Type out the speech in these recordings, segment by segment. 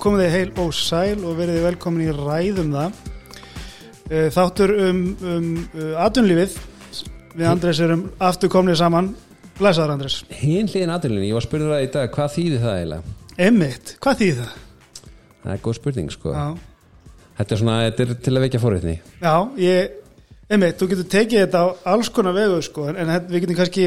Komið þið heil og sæl og verið velkomin í ræðum það. Eh, Þáttur um, um uh, atvinnlífið. Við Andrés erum aftur komnið saman. Blæsaður Andrés. Hinn hliðin aðrilinni, ég var að spyrja það í dag, hvað þýðir það eiginlega? Emmitt, hvað þýð það? Það er góð spurning, sko. Já, Þetta er svona, þetta er til að vekja forréttni. Já ég, emmitt, þú getur tekið þetta á alls konar vegu sko, en, við getum kannski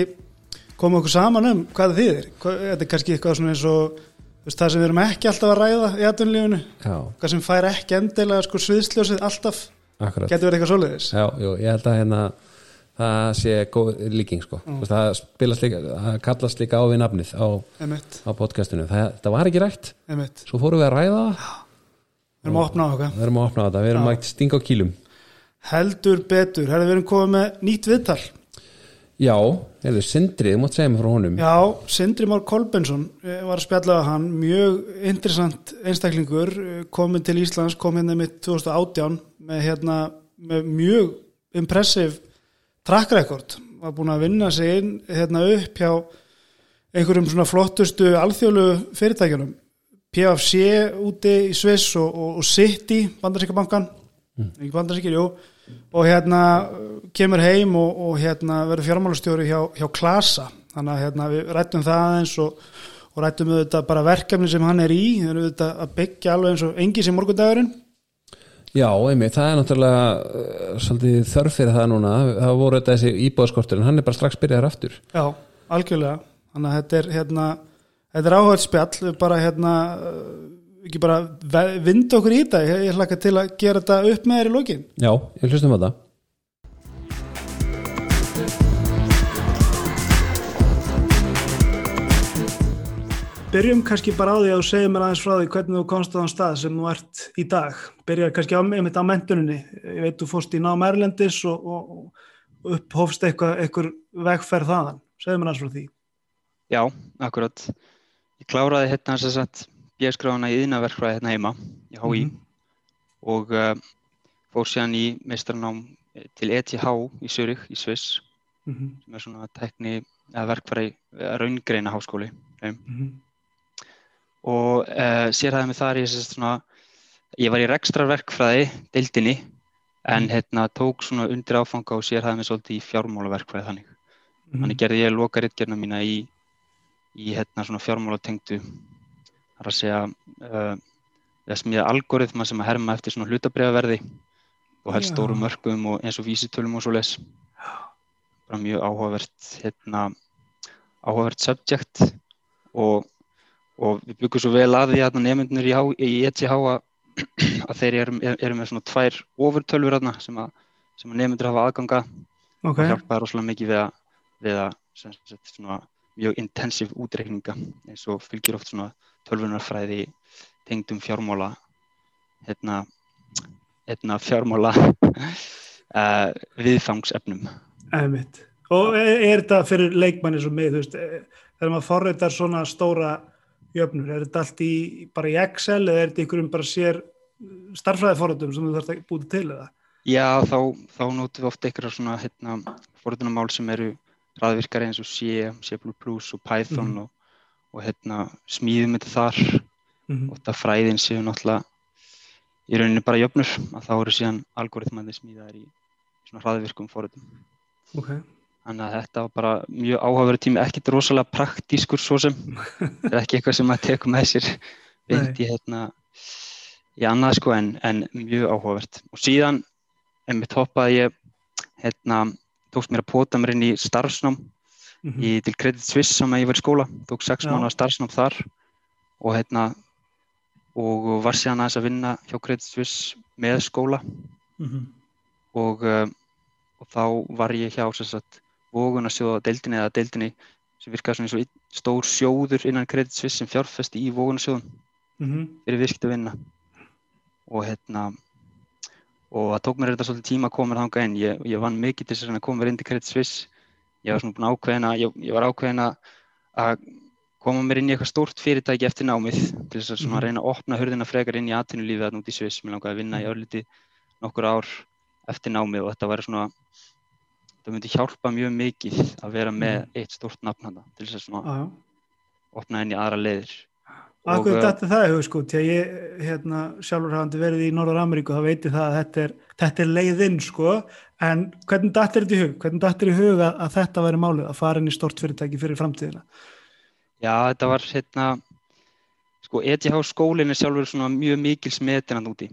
komið okkur saman um hvað það þýðir. Þetta er kannski eitthvað svona eins og veist, það sem við erum ekki alltaf að ræða í atvinnlífinu. Já, Hvað sem fær ekki endilega sko sviðsljósið alltaf. akkurat. Getur verið eitthvað svoleiðis. Já, jú, ég held að hérna, það sé góð líking, sko. Þú veist, Það spilast líka, það kallast líka á við nafnið á, á podcastinu. Það, það var ekki rætt, emmitt. svo fórum við að ræða það. Við erum að opna á okkar. Við erum að opna á þetta, við erum að stinga á kýlum. Heldur betur, herðu við erum komið með nýtt viðtal. Já, hefur Sindri, þú mátt segja mig frá honum. Já, Sindri Már Kolbensson eh, var að spjalla á hann, mjög interessant einstaklingur, eh, kominn til Íslands, kom hérna mitt 2018 með, hérna, með mjög impressive track record, var búin að vinna sig inn hérna upp hjá einhverjum svona flottustu alþjóðlu fyrirtækjunum, PFC úti í Sviss og, og, og City, bandaríkjabankan, ekki bandaríkjir, jú, og hérna kemur heim og, og hérna verður fjármálastjóri hjá, hjá Klasa. Þannig að hérna við rættum það aðeins og, og rættum auðvitað bara verkefni sem hann er í, auðvitað að byggja alveg eins og engi sem morgundagurinn. Já, einmitt, það er náttúrulega uh, svolítið þörf fyrir það núna. Það voru þetta þessi íbúðaskortur en hann er bara strax byrjaðar aftur. Já, algjörlega. Þannig að þetta er hérna þetta er áhægt spjall, bara hérna ekki bara vinda okkur í þetta ég, ég hlakka til að gera þetta upp með þér í lokin Já, ég hlustum á það Byrjum kannski bara á því að þú segir mér aðeins frá því hvernig þú komst á þann stað sem þú ert í dag. Byrjar kannski á, einmitt á mentuninni. Ég veit þú fórst í nám Erlendis og, og, og upphófst eitthvað, eitthvað vegferð þaðan. Segðu mér aðeins frá því. Já, akkurat. Ég kláraði hérna sem sagt bjöskráðuna í yðnaverkfræði hérna heima í HÍ Mhm. og uh, fór síðan í meistarnám til ETH í Zurich í Sviss Mm -hmm. sem er svona tekni eða verkfræði raungreina háskóli Mhm. og uh, sérhæði mig þar í þess að svona ég var í rekstrarverkfræði deildinni en Mhm. hérna tók svona undir áfanga og sérhæði mig svolítið í fjármálaverkfræði þannig Mhm. Þannig gerði ég loka rittgerna mína í, í hérna svona fjármálatengdu, þar að segja, uh, að smíða algoritma sem að herma eftir svona hlutabriðaverði og helst Já. stórum mörgum og eins og vísitölum og svo les. Bara mjög áhugavert, hérna, áhugavert subject og, og við byggum svo vel að því að nefndunir í, í ETH að, að þeir eru, eru með svona tvær ofurtölfur þarna sem að, sem að nefndur hafa aðganga Ok, og hjálpaði rosalega mikið við að, við að sem sagt, svona, mjög intensív útreikninga eins og fylgir oft svona tölvunarfræði tengdum fjármála hérna, hérna fjármála uh, viðfangsefnum einmitt. Og er, þetta fyrir leikmanni svo með, þú veist, eh, þegar maður forreitar svona stóra jöfnur, er þetta allt í, bara í Excel eða er þetta ykkur um bara sér starfræði forreitum sem þú þarfst að búti til eða? Já, þá, þá notum við oft einhverja svona hérna, forðunamál sem eru raðvirkari eins og C, C++ og Python Mhm. og, og hérna, smíðum þetta þar. Mm og þetta fræðin séu náttúrulega í rauninni bara jöfnur að þá eru síðan algoritmandi smíðaðir í svona hraðvirkum forritum. Ok, Þannig að þetta var bara mjög áhugaverið tími, ekkert rosalega praktískur svo sem, þetta er ekki eitthvað sem maður tekur með sér beint í hérna í annað sko en, en mjög áhugavert. Og síðan einmitt hoppaði ég, hérna, tókst mér að pota mér inn í starfsnám mm í, til Credit Suisse sem ég var í skóla, tók sex Já. mánuða starfsnám þar og hérna og var síðan aðeins að vinna hjá Credit Suisse með skóla. -hmm. og, uh, og þá var ég hjá sagt vogunarsjóða deildinni eða deildinni sem virkaði svona eins og stór sjóður innan Credit Suisse sem fjárfesti í vogunarsjóðum Mm fyrir virkt að vinna. Og hérna og það tók mér þetta svolítið tíma að koma þangað inn. Ég, ég vann mikið til þess að að koma mér inn til Credit Suisse ég var svona búin ákveðin að ég, ég var ákveðin að að koma mér inn í eitthvað stórt fyrirtæki eftir námið til þess að svona Mhm. reyna að opna hurðina frekar inn í atvinnulífið þarna út í Sviss, mér langaði að vinna í örliti nokkur ár eftir námið og þetta væri svona það myndi hjálpa mjög mikið að vera með eitt stórt nafn til þess að svona opna inn í aðra leiðir Akkur þetta það hefur sko, til að ég hérna, sjálfur hafandi verið í Norður Ameríku þá veit ég það að þetta er, þetta er leiðinn sko, en hvernig dattir þetta í hug? Hvernig dattir í hug að, að þetta væri málið að fara inn í stort fyrirtæki fyrir framtíðina? Já, þetta var hérna, sko, ETH skólinn er sjálfur svona mjög mikil smetin að úti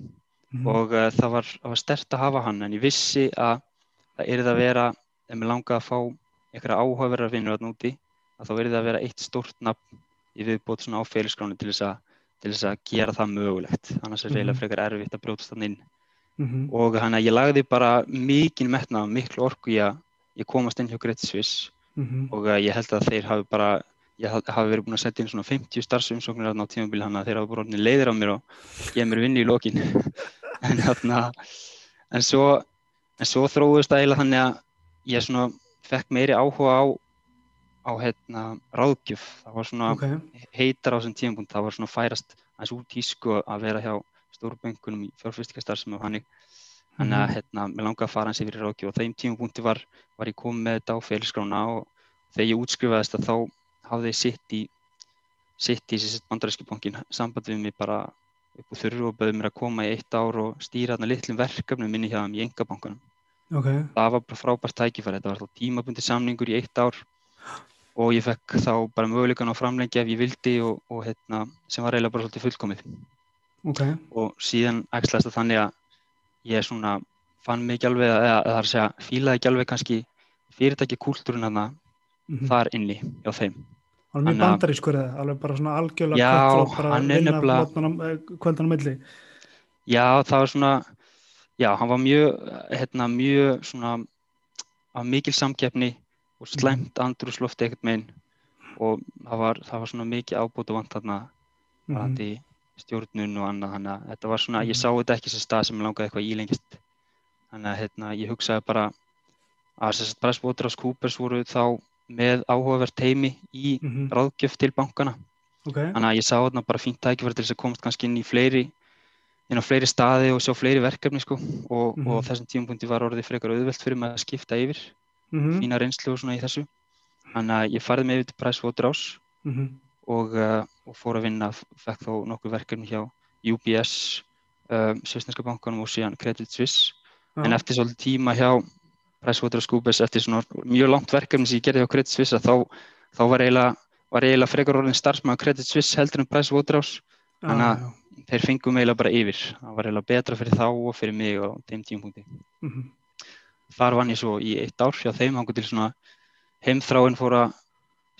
Mhm. og uh, það var, var stert að hafa hann en ég vissi að það yrði að vera, ef mér langaði að fá einhverja áhugaverðar vinnur að úti, að þá yrði að vera eitt stórt nafn í viðbót svona á félagsgránu til þess að, til þess að gera það mögulegt, annars er Mhm. reyðilega frekar erfitt að brjótast þannig inn Mhm. og hann að ég lagði bara mikinn metna, miklu orku í að ég komast inn hjá Great Swiss Mhm. og uh, ég held að þeir hafi bara ég haf- hafi verið búin að setja inn svona 50 starfsumsóknir á tímabili hann að þeir hafi bara orðinni leiðir á mér og geða mér vinni í lokin en þarna en svo, en svo þróðust það eiginlega þannig að ég svona fekk meiri áhuga á á hérna ráðgjöf. Það var svona Ok, heitar á þessum tímapunkt það var svona færast aðeins út tísku að vera hjá stórbönkunum í fjárfyrstikastarfsemi og hannig þannig að Mhm. hérna, mér langaði að fara hans yfir í ráðgjöf. Og þeim tímapunkti var, var ég komið með þetta á félagsgrána og þegar ég útskrifaðist að þá hafði sitt í sitt í þessi bandaríski bankin samband við mig bara upp úr þurru og bauði mér að koma í eitt ár og stýra þarna litlum verkefnum minni hjá þeim í engabankunum ok, það var bara frábært tækifæri, þetta var þá tímabundi samningur í eitt ár og ég fekk þá bara möguleikan á framlengja ef ég vildi og, og hérna, sem var eiginlega bara svolítið fullkomið ok, og síðan æxlaðist það þannig að ég svona fann mig ekki alveg eða er að segja, fílaði ekki alveg kannski fyrirtæki kúltúrin hana Mhm. þar inni hjá þeim Alveg mjög bandarískur eða, alveg bara svona algjörlega Já, cutthroat, bara vinna eh, kvöldan á milli. Já, það var svona, já, hann var mjög, hérna, mjög svona, af mikil samkeppni og slæmt andrúsloft ekkert meginn og það var, það var svona mikið ábútt og vant þarna Mhm. varandi stjórnun og annað, þannig að þetta var svona, Mhm. ég sá þetta ekki sem stað sem langaði eitthvað ílengist, þannig að hérna, ég hugsaði bara að þess að Presswaterhouse Coopers voru þá með áhugavert teimi í Mhm. ráðgjöf til bankana Ok, Þannig að ég sá þarna bara fínt tækifæri til þess að komast kannski inn í fleiri inn á fleiri staði og sjá fleiri verkefni sko og, Mhm. og á þessum tímapunkti var orðið frekar auðvelt fyrir mig að skipta yfir Mhm. fína reynslu og svona í þessu þannig að ég farið mig yfir til Pricewaterhouse Mhm. og, uh, og fór að vinna fekk þó nokkuð verkefni hjá UBS uh, Svisneska bankanum og síðan Credit Suisse Já. en eftir svolítið tíma hjá PricewaterhouseCoopers eftir svona mjög langt verkefni sem ég gerði hjá Credit Suisse að þá, þá var eiginlega eiginlega frekar orðin starfsmæður Credit Suisse heldur en Pricewaterhouse þannig að- Já, þeir fengum eiginlega bara yfir það var eiginlega betra fyrir þá og fyrir mig á þeim tímapunkti já. Mhm. Þar vann ég svo í eitt ár hjá þeim hangur til svona heimþráin fór að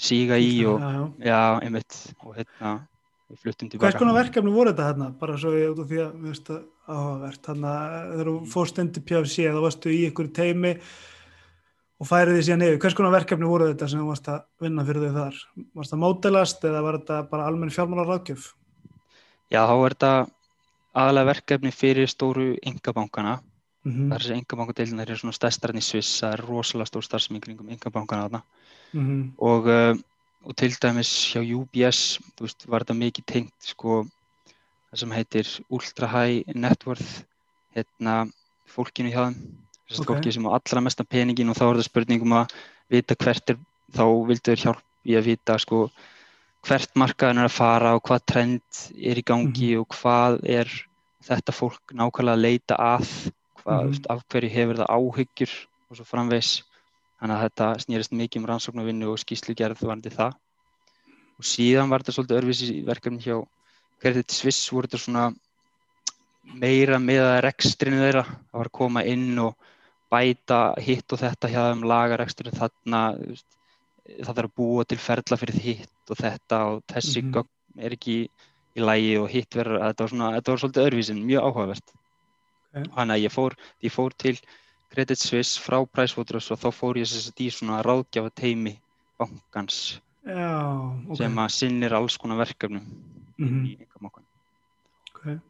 síga í og Já, já. já, einmitt og hérna við fluttum tilbaka konar verkefni voru þetta hérna? Bara svo ég út af því að við veist að áhugavert. Að þegar þú fórst undir PFC þá varstu í ykkur teimi og færið því síðan yfir. Hvers konar verkefni voru þetta sem þú varst að vinna fyrir þau þar? Varst það mótelast eða var þetta bara almenn fjármálar ráðgjöf? já, þá er þetta aðalega verkefni fyrir stóru engabankana Mm það er þessi engabankadeilin þeir eru svona stærstar enn í Sviss það er rosalega stór starfsemi í kringum engabankana þarna. -hmm. og, uh, og til dæmis hjá UBS veist, var þetta mikið tengt sko, það sem heitir Ultra High Net Worth hérna, fólkinu hjá þeim. Þess að Ok. fólki sem á allra mesta peningin og þá er það spurningum að vita hvert er þá vildu þeir hjálp í að vita sko, hvert markaðin er að fara og hvað trend er í gangi og hvað er þetta fólk nákvæmlega að leita að hvað, mm af hverju hefur það áhyggjur og svo framvegs þannig að þetta snýrist mikið um rannsóknarvinnu og skýslugerð varandi það og síðan var þetta svolítið örfis verkefni hjá Credit Suisse voru þetta svona meira með að rekstrinu þeirra það var að koma inn og bæta hitt og þetta hjá þeim lagarekstrinu þarna það þarf að búa til ferla fyrir hitt og þetta og þessi Mhm. gögn er ekki í lægi og hitt verður, þetta var svona, þetta var svolítið örvísin, mjög áhugavert. Þannig að ég fór, ég fór til Credit Suisse frá Pricewaterhouse og þá fór ég sagt í svona ráðgjafa teimi bankans Já, ok. sem að sinnir alls konar verkefnum Mhm. í einkabankan ok.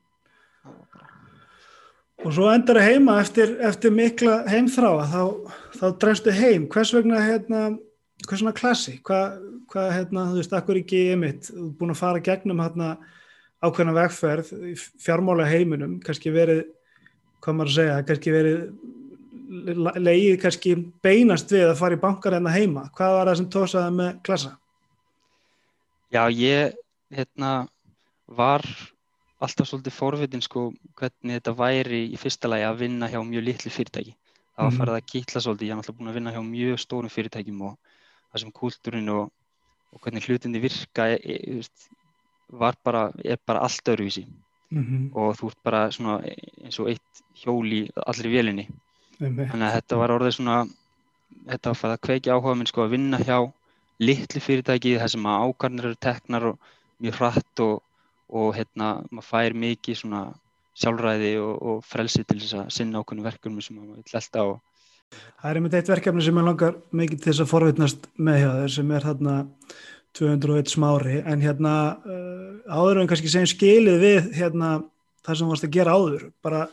Og svo endar það heima eftir, eftir mikla heimþráa, þá, þá drefstu heim. Hvers vegna, hérna, hvers vegna klassi? Hvað, hva, hérna, þú veist, akkur ekki ég mitt, þú er búin að fara gegnum hérna ákveðna vegferð í fjármála heiminum, kannski verið, hvað maður að segja, kannski verið leið kannski beinast við að fara í bankar hérna heima. Hvað var það sem tósaði með klassa? Já, ég hérna, var alltaf svolítið forvitin sko hvernig þetta væri í fyrsta lagi að vinna hjá mjög litlu fyrirtæki. Það var Mhm. farið að kýtla svolítið, ég er náttúrulega búin að vinna hjá mjög stórum fyrirtækjum og það sem kúltúrin og, og hvernig hlutinni virka e, e, þú veist, var bara, er bara allt öðruvísi Mhm. og þú ert bara svona eins og eitt hjól í allri vélinni. Einmitt. Þannig að þetta var orðið svona, þetta var farið að kveikja áhuga minn sko að vinna hjá litlu fyrirtæki þar sem að ákvarðanir eru teknar og mjög hratt og, og hérna, maður fær mikið svona sjálfræði og, og frelsi til þess að sinna ákveðnum verkefnum sem maður vill elta og Það er einmitt eitt verkefni sem ég langar mikið til þess að forvitnast með hjá þér sem er hérna 201 smári en hérna uh, áður en kannski segjum skilið við hérna það sem varst að gera áður bara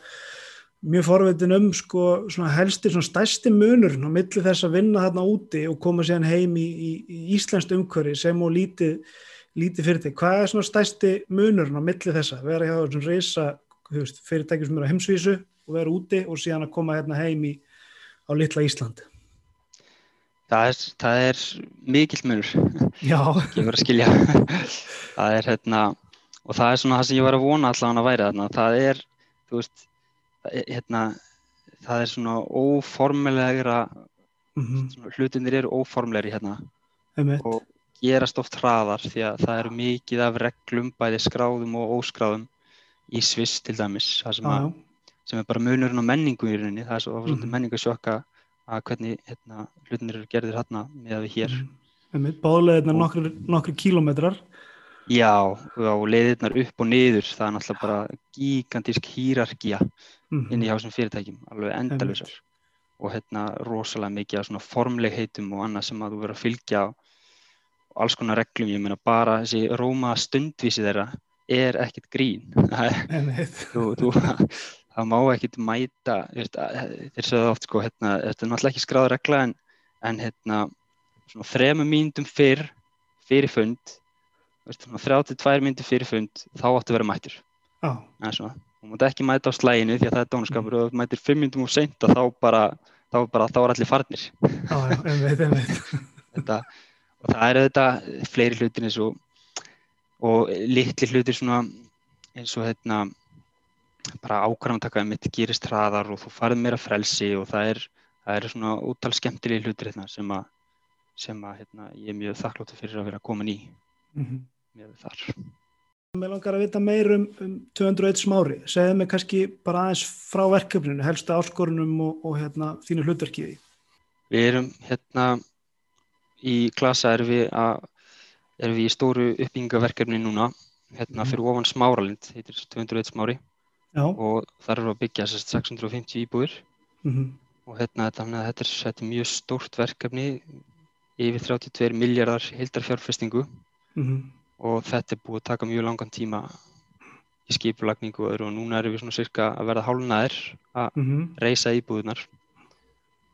mjög forvitin um sko svona helstir svona stærsti munur á milli þess að vinna þarna úti og koma síðan heim í, í, í íslenskt umhverfi sem og lítið, lítið fyrirtæk. Hvað er svona stærsti munur á milli þessa? Vera hjá þessum reysa fyrirtæki sem eru á heimsvísu og vera úti og síðan að koma hérna heim í á litla Ísland. Það er, það er mikill munur, ekki verið að skilja. það er hérna, og það er svona það sem ég var að vona allavega að væri þarna, það er, þú veist, er, hérna, það er svona óformlegra, mm svona, hlutinir eru óformlegri hérna einmitt. og gerast oft hraðar því að það eru mikið af reglum, bæði skráðum og óskráðum í Sviss til dæmis, það sem, að, sem er bara munurinn á menningu í rauninni, það er svo mm. -hmm. menningu sjokka að hvernig hérna, hlutinir eru gerðir hérna með við hér. Einmitt, báðleðirna Og- nokkri, nokkri kílómetrar. Já, og leiðirnar upp og niður, það er náttúrulega bara gigantísk hýrarkía Mhm. inn í hjásum fyrirtækjum, alveg endalusar og hérna rosalega mikið af svona formlegheitum og annað sem að þú verður að fylgja og alls konar reglum, ég meina bara þessi róma stundvísi þeirra er ekkert grín þú, þú, það má ekkert mæta veist, að- oft sko hérna, þetta er náttúrulega ekki skráð regla en, en hérna svona þremur mínútum fyrr fyrir fund veist, svona 32 mínútur fyrir fund þá áttu að vera mættur. Það er svona, þú mátt ekki mæta á slæginu því að það er dónaskapur og þú mætir 5 mínútum og seint þá bara, þá bara, þá er allir farnir. Já, já, einmitt, einmitt. þetta, og það eru þetta fleiri hlutir eins og og litli hlutir svona eins og hérna bara ákvarðantaka mitt gerist hraðar og þú farið meira frelsi og það er, það er svona úttal skemmtilegi hlutir hérna sem að sem að hérna, ég er mjög þakkláttur fyrir að vera komin í Mhm. með þar. Mér langar að vita meir um, um 201 smári. Segðu mig kannski bara aðeins frá verkefninu, helstu áskorunum og, og hérna, þínu hlutverkiði. Við erum hérna í klasa erum við, að, erum við í stóru uppbyggingaverkefni núna hérna Mhm. fyrir ofan Smáralind, heitir 201 smári Já, og þar eru að byggja sérst 650 íbúðir. Mm og hérna að þetta er, þetta er mjög stórt verkefni yfir 32 miljardar heildarfjárfestingu. -hmm. og þetta er búið að taka mjög langan tíma í skipulagningu og og núna erum við svona cirka að verða hálnaðir að Mm reysa íbúðunar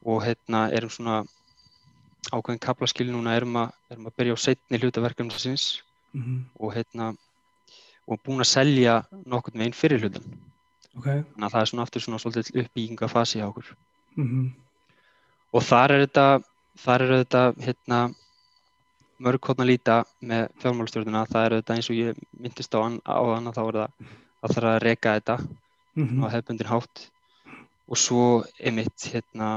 og hérna erum svona ákveðin kaplaskil núna erum að, erum að byrja á setni hluta verkefnisins. -hmm. og hérna og búin að selja nokkurn veginn fyrir hlutan Ok. þannig að það er svona aftur svona svolítið uppbyggingafasi hjá okkur. Mm og þar er þetta þar er þetta hérna mörg hóttan líta með fjármálastjórnuna það er þetta eins og ég myndist á, an, á þann að þá er það að það þarf að reka þetta -hmm. á hefbundin hátt. Og svo einmitt hérna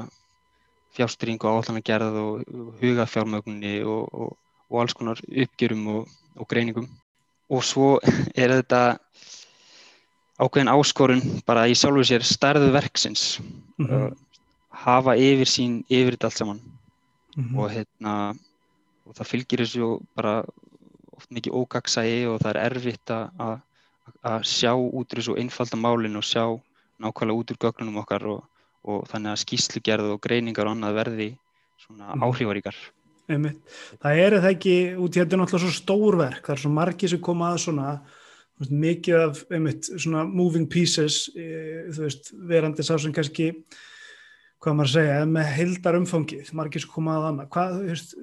fjárstyrring og áallanagerð og, og huga fjármögninni og, og, og alls konar uppgjörum og, og greiningum og svo er þetta ákveðin áskorun bara í sjálfu sér stærðu verksins Mhm. uh, hafa yfir sín yfir þetta allt saman Mhm. og hérna og það fylgir þessu bara oft mikið ógagsægi og það er erfitt að- að sjá út úr þessu einfalda málin og sjá nákvæmlega út úr gögnunum okkar og, og þannig að skýslugerð og greiningar og annað verði svona Mhm. áhrifaríkar. Það er það ekki, út í þetta er náttúrulega svo stór verk, það er svo margir sem koma að svona, veist, mikið af einmitt, svona moving pieces e, þú veist, verandi sá sem kannski hvað maður að segja, með heildar umfangið, margir sem koma að annað hvað, veist,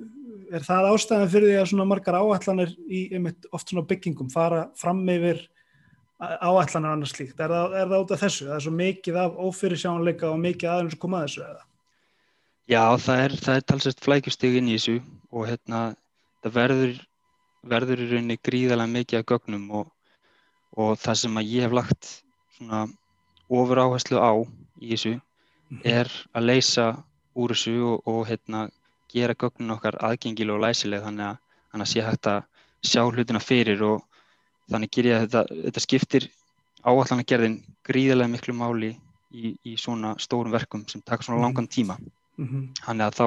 er það ástæðan fyrir því að svona margar áætlanir í einmitt oft svona byggingum fara fram yfir áætlanir annars slíkt, er það, er það út af þessu? Það er svo mikið af ófyrirsjánleika og mikið aðeins sem koma að þessu eða? Já, það er, það er talsett flækjustig inn í þessu og hérna það verður, verður í rauninni gríðarlega mikið af gögnum og, og það sem að ég hef lagt svona ofur áherslu á í þessu er að leysa úr þessu og, og hérna, gera gögnin okkar aðgengileg og læsileg þannig að, þannig að sé hægt að sjá hlutina fyrir og þannig ger ég að þetta, þetta skiptir áallanagerðin gríðarlega miklu máli í, í svona stórum verkum sem taka svona langan tíma. Þannig að þá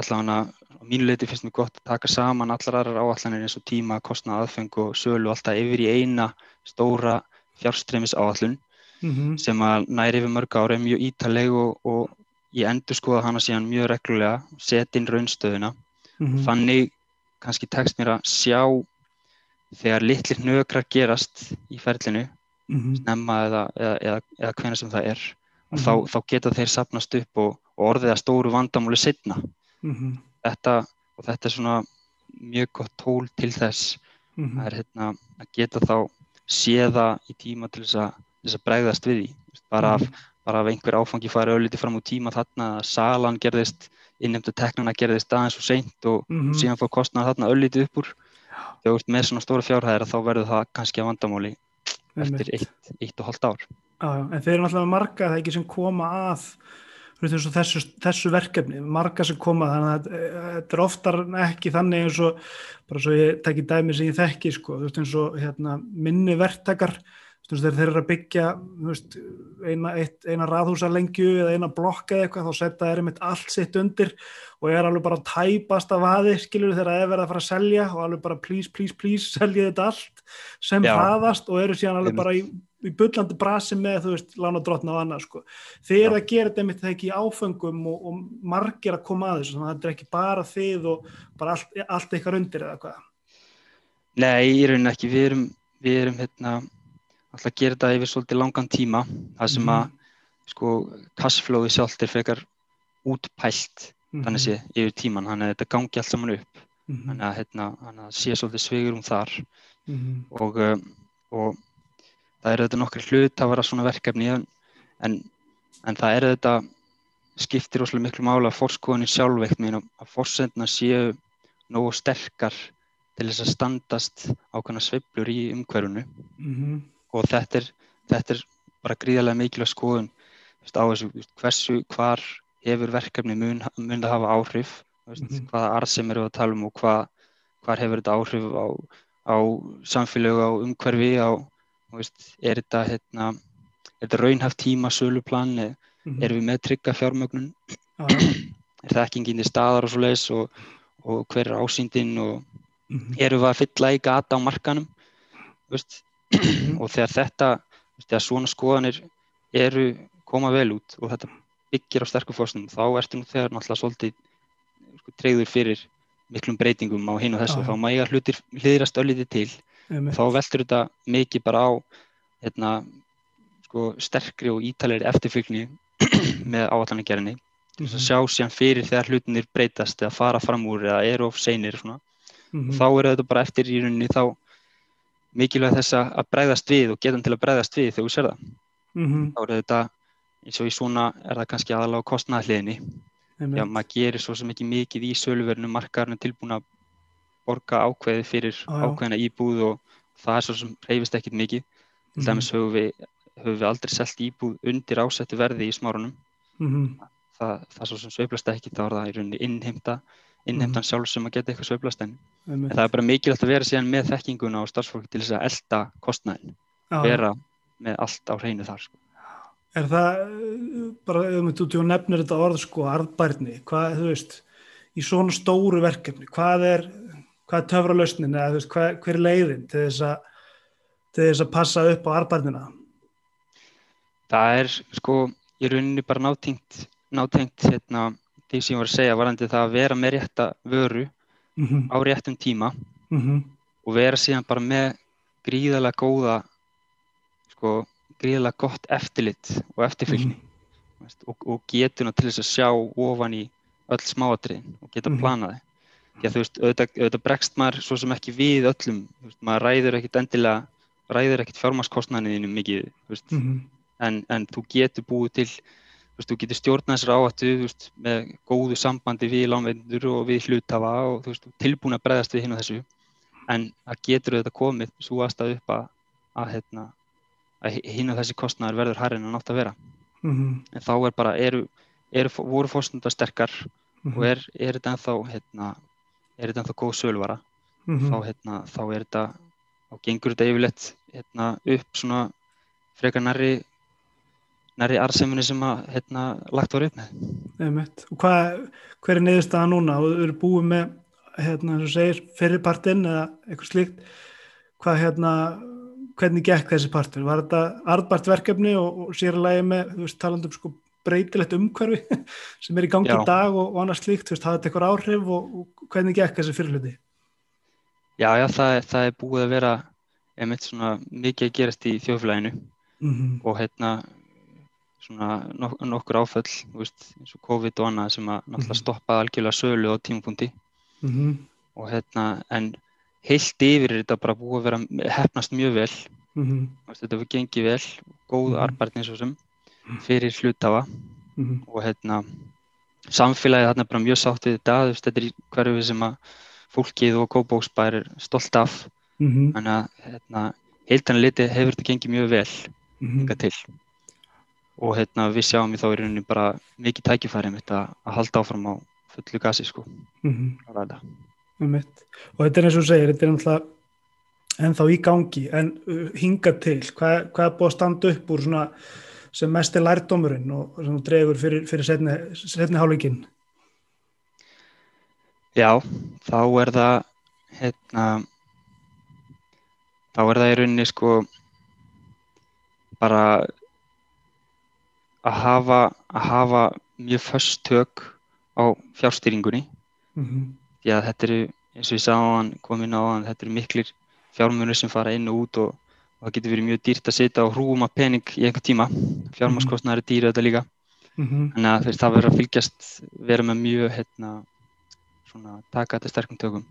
allavega á mínu leiti finnst mér gott að taka saman allar aðrar áallanir eins og tíma, kostnað, aðfeng og sölu alltaf yfir í eina stóra fjárstreymis áallun sem að næri yfir mörg ára er mjög ítaleg og, og ég endur skoða hana síðan mjög reglulega, setja inn raunstöðuna. Þannig kannski tekst mér að sjá þegar litlir nökrar gerast í ferlinu, snemma eða, eða, eða, eða hvena sem það er, og þá, þá geta þeir sapnast upp og, og orðið að stóru vandamáli setna. Þetta, og þetta er svona mjög gott tól til þess að, er, hérna, að geta þá séða í tíma til þess að, þess að bregðast við því. Bara af, bara af einhver áfangi fari ölliti fram úr tíma þarna að salan gerðist, innnemndu teknana gerðist aðeins og seint og síðan fór kostnað þarna ölliti upp úr. Þegar þú ert með svona stóra fjárhæðir þá verður það kannski að vandamáli eftir eitt, eitt og hálft ár. Já, já, en þeir eru náttúrulega marga það ekki sem koma að þessu, þessu verkefni, marga sem koma þannig að þetta er oftar ekki þannig eins og, bara svo ég tekki dæmi sem ég þekki, sko, þú veist eins og hérna, minni verktakar þegar þeir eru að byggja veist, eina, eina raðhúsalengju eða eina blokka eða eitthvað, þá setja þeir einmitt allt sitt undir og er alveg bara tæpast af aði, skilur þeir að verða að fara að selja og alveg bara please, please, please selja þetta allt sem hraðast og eru síðan alveg bara í, í byllandi brasi með, þú veist, lána drotna og annað, sko. Þeir eru að gera þetta einmitt það ekki í áfengum og, og margir að koma að þessu, þannig að þetta er ekki bara þið og bara allt, allt eitthvað undir eða hvað. Nei, í rauninni ekki, við erum, við erum hérna alltaf að gera þetta yfir svolítið langan tíma það sem að sko cashflowið sjálft er frekar útpælt mm -hmm. þannig sé yfir tíman þannig að þetta gangi allt saman upp mm -hmm. þannig að hérna, sé svolítið svegur um þar mm -hmm. og, um, og það eru þetta nokkri hlut að vera svona verkefni en, en, en það eru þetta skiptir óslulega miklu mála að fórskoðunni sjálfveikt meina að fórsendna séu nógu sterkar til þess að standast ákveðna sveiflur í umhverfunu og þetta er, þetta er bara gríðarlega mikilvæg skoðun veist, á þessu, hversu, hvar hefur verkefni mun, mun að hafa áhrif veist, mm -hmm. hvaða arðsem eru að tala um og hvað, hefur þetta áhrif á, á samfélög, á umhverfi á, er þetta hérna, er þetta raunhaft tíma söluplan, mm -hmm. erum við með trygga fjármögnun? Ah. er það ekki enginn í staðar og svo leiðis og, og hver er ásýndin og mm -hmm. erum við að fylla í gata á markanum veist og þegar þetta, þegar svona skoðanir eru koma vel út og þetta byggir á sterkum fórstum þá ertu nú þegar náttúrulega svolítið sko, treyður fyrir miklum breytingum á hinn og þessu, ah, þá mæga hlutir hliðrast ölliti til og þá veldur þetta mikið bara á hérna, sko, sterkri og ítalegri eftirfylgni með áallaningerinni til þess að sjá síðan fyrir þegar hlutinir breytast eða fara fram úr eða eru of seinir. Mm -hmm. þá eru þetta bara eftir í rauninni þá mikilvæg þess að bregðast við og getum til að bregðast við þegar þú ser það. Mm -hmm. Þá er þetta, eins og í svona er það kannski aðalega á kostnæðahliðinni. Já, maður gerir svo sem ekki mikið í söluverðinu, markarinn er tilbúin að borga ákveði fyrir ah, ákveðina íbúð og það er svo sem reyfist ekkit mikið. Til dæmis mm -hmm. höfum við, höfum við aldrei selgt íbúð undir ásettu verði í smárunum. Mm -hmm. það, það er svo sem sveiflast ekki, þá er það í rauninni innheimta innheimtan sjálf sem að geta eitthvað sveiflast en, það er bara mikilvægt að vera síðan með þekkinguna og starfsfólki til þess að elda kostnæðin, vera með allt á hreinu þar sko. Er það, bara ef við þú nefnir þetta orð sko, arðbærni, hvað, þú veist, í svona stóru verkefni, hvað er, hvað er töfralausnin eða veist, hvað, hver er leiðin til þess að, til þess að passa upp á arðbærnina? Það er, sko, ég rauninni bara nátengt, nátengt, hérna, því sem ég var að segja, varandi það að vera með rétta vöru mm -hmm. á réttum tíma mm -hmm. og vera síðan bara með gríðarlega góða, sko, gríðilega gott eftirlit og eftirfylgni mm. og, og getuna til þess að sjá ofan í öll smáatriðin og geta mm. planaði því að þú veist, auðvitað, auðvitað bregst maður svo sem ekki við öllum veist, maður ræður ekkit endilega ræður ekkit fjármaskostnaðinu mikið veist, mm -hmm. en, en þú getur búið til þú, getur stjórnað þessar áhættu með góðu sambandi við lánveindur og við hlutafa og tilbúin að bregðast við hinn og þessu. En það getur auðvitað komið svo aðstæðu upp að að, hérna, að hinn og þessi kostnæður verður hærri en að nátt að vera. Mhm, en þá er bara, eru, eru voru fórstundar sterkar mhm, og er, er þetta ennþá hérna, er þetta ennþá góð söluvara mhm. þá, hérna, þá er þetta þá gengur þetta yfirleitt hérna, upp svona frekar nærri nærri arðseminni sem að hérna, lagt var upp með hvað, hver er niðurstaða núna? Og þú eru búið með, hérna, segir, fyrirpartinn eða eitthvað slíkt. Hvað, hérna, hvernig gekk þessi partur? Var þetta arðbart verkefni og, og sér að lægi með, þú veist, talandi um sko breytilegt umhverfi sem er í gangi í dag og, og annars slíkt, þú veist, hafði þetta eitthvað áhrif og, og hvernig gekk þessi fyrirluti? Já, já, það, það er búið að vera einmitt svona mikið að gerast í þjóðfélaginu Mm -hmm. og hérna svona nok nokkur áföll, þú veist, eins og COVID og annað sem að náttúrulega Mhm. stoppaði algjörlega sölu á tímapunkti Mm -hmm. og hérna, en heilt yfir er þetta bara búið að vera hefnast mjög vel, Mm -hmm. þú veist, þetta hefur gengið vel, góð Mhm. arðbærni svo sem fyrir hlutafa Mm og hérna samfélagið þarna er bara mjög sátt við þetta, þú veist, þetta er í hverfi sem að fólkið og kópóksbær er stolt af, -hmm. þannig að hérna, heiltan liti hefur þetta gengið mjög vel Mhm. hingað til og hérna við sjáum í þá í rauninni bara mikið tækifæri mitt að, að halda áfram á fullu gasi sko Mm. -hmm. Og þetta er eins og segir, þetta er náttúrulega ennþá í gangi, en uh, hinga til, hvað, hvað er búið að standa upp úr svona sem mest er lærdómurinn og sem þú dregur fyrir, fyrir setni, setni hálfleikin? Já, þá er það hérna þá er það í rauninni sko bara að hafa, að hafa mjög föst tök á fjárstýringunni Mm -hmm. því að þetta eru, eins og ég sagði á hann komin á hann, þetta eru miklir fjármunir sem fara inn og út og, og það getur verið mjög dýrt að setja á hrúum af pening í einhver tíma fjármaskostnaður er dýri þetta líka Mm -hmm. þannig að það verður að fylgjast vera með mjög hérna, svona, taka þetta sterkum tökum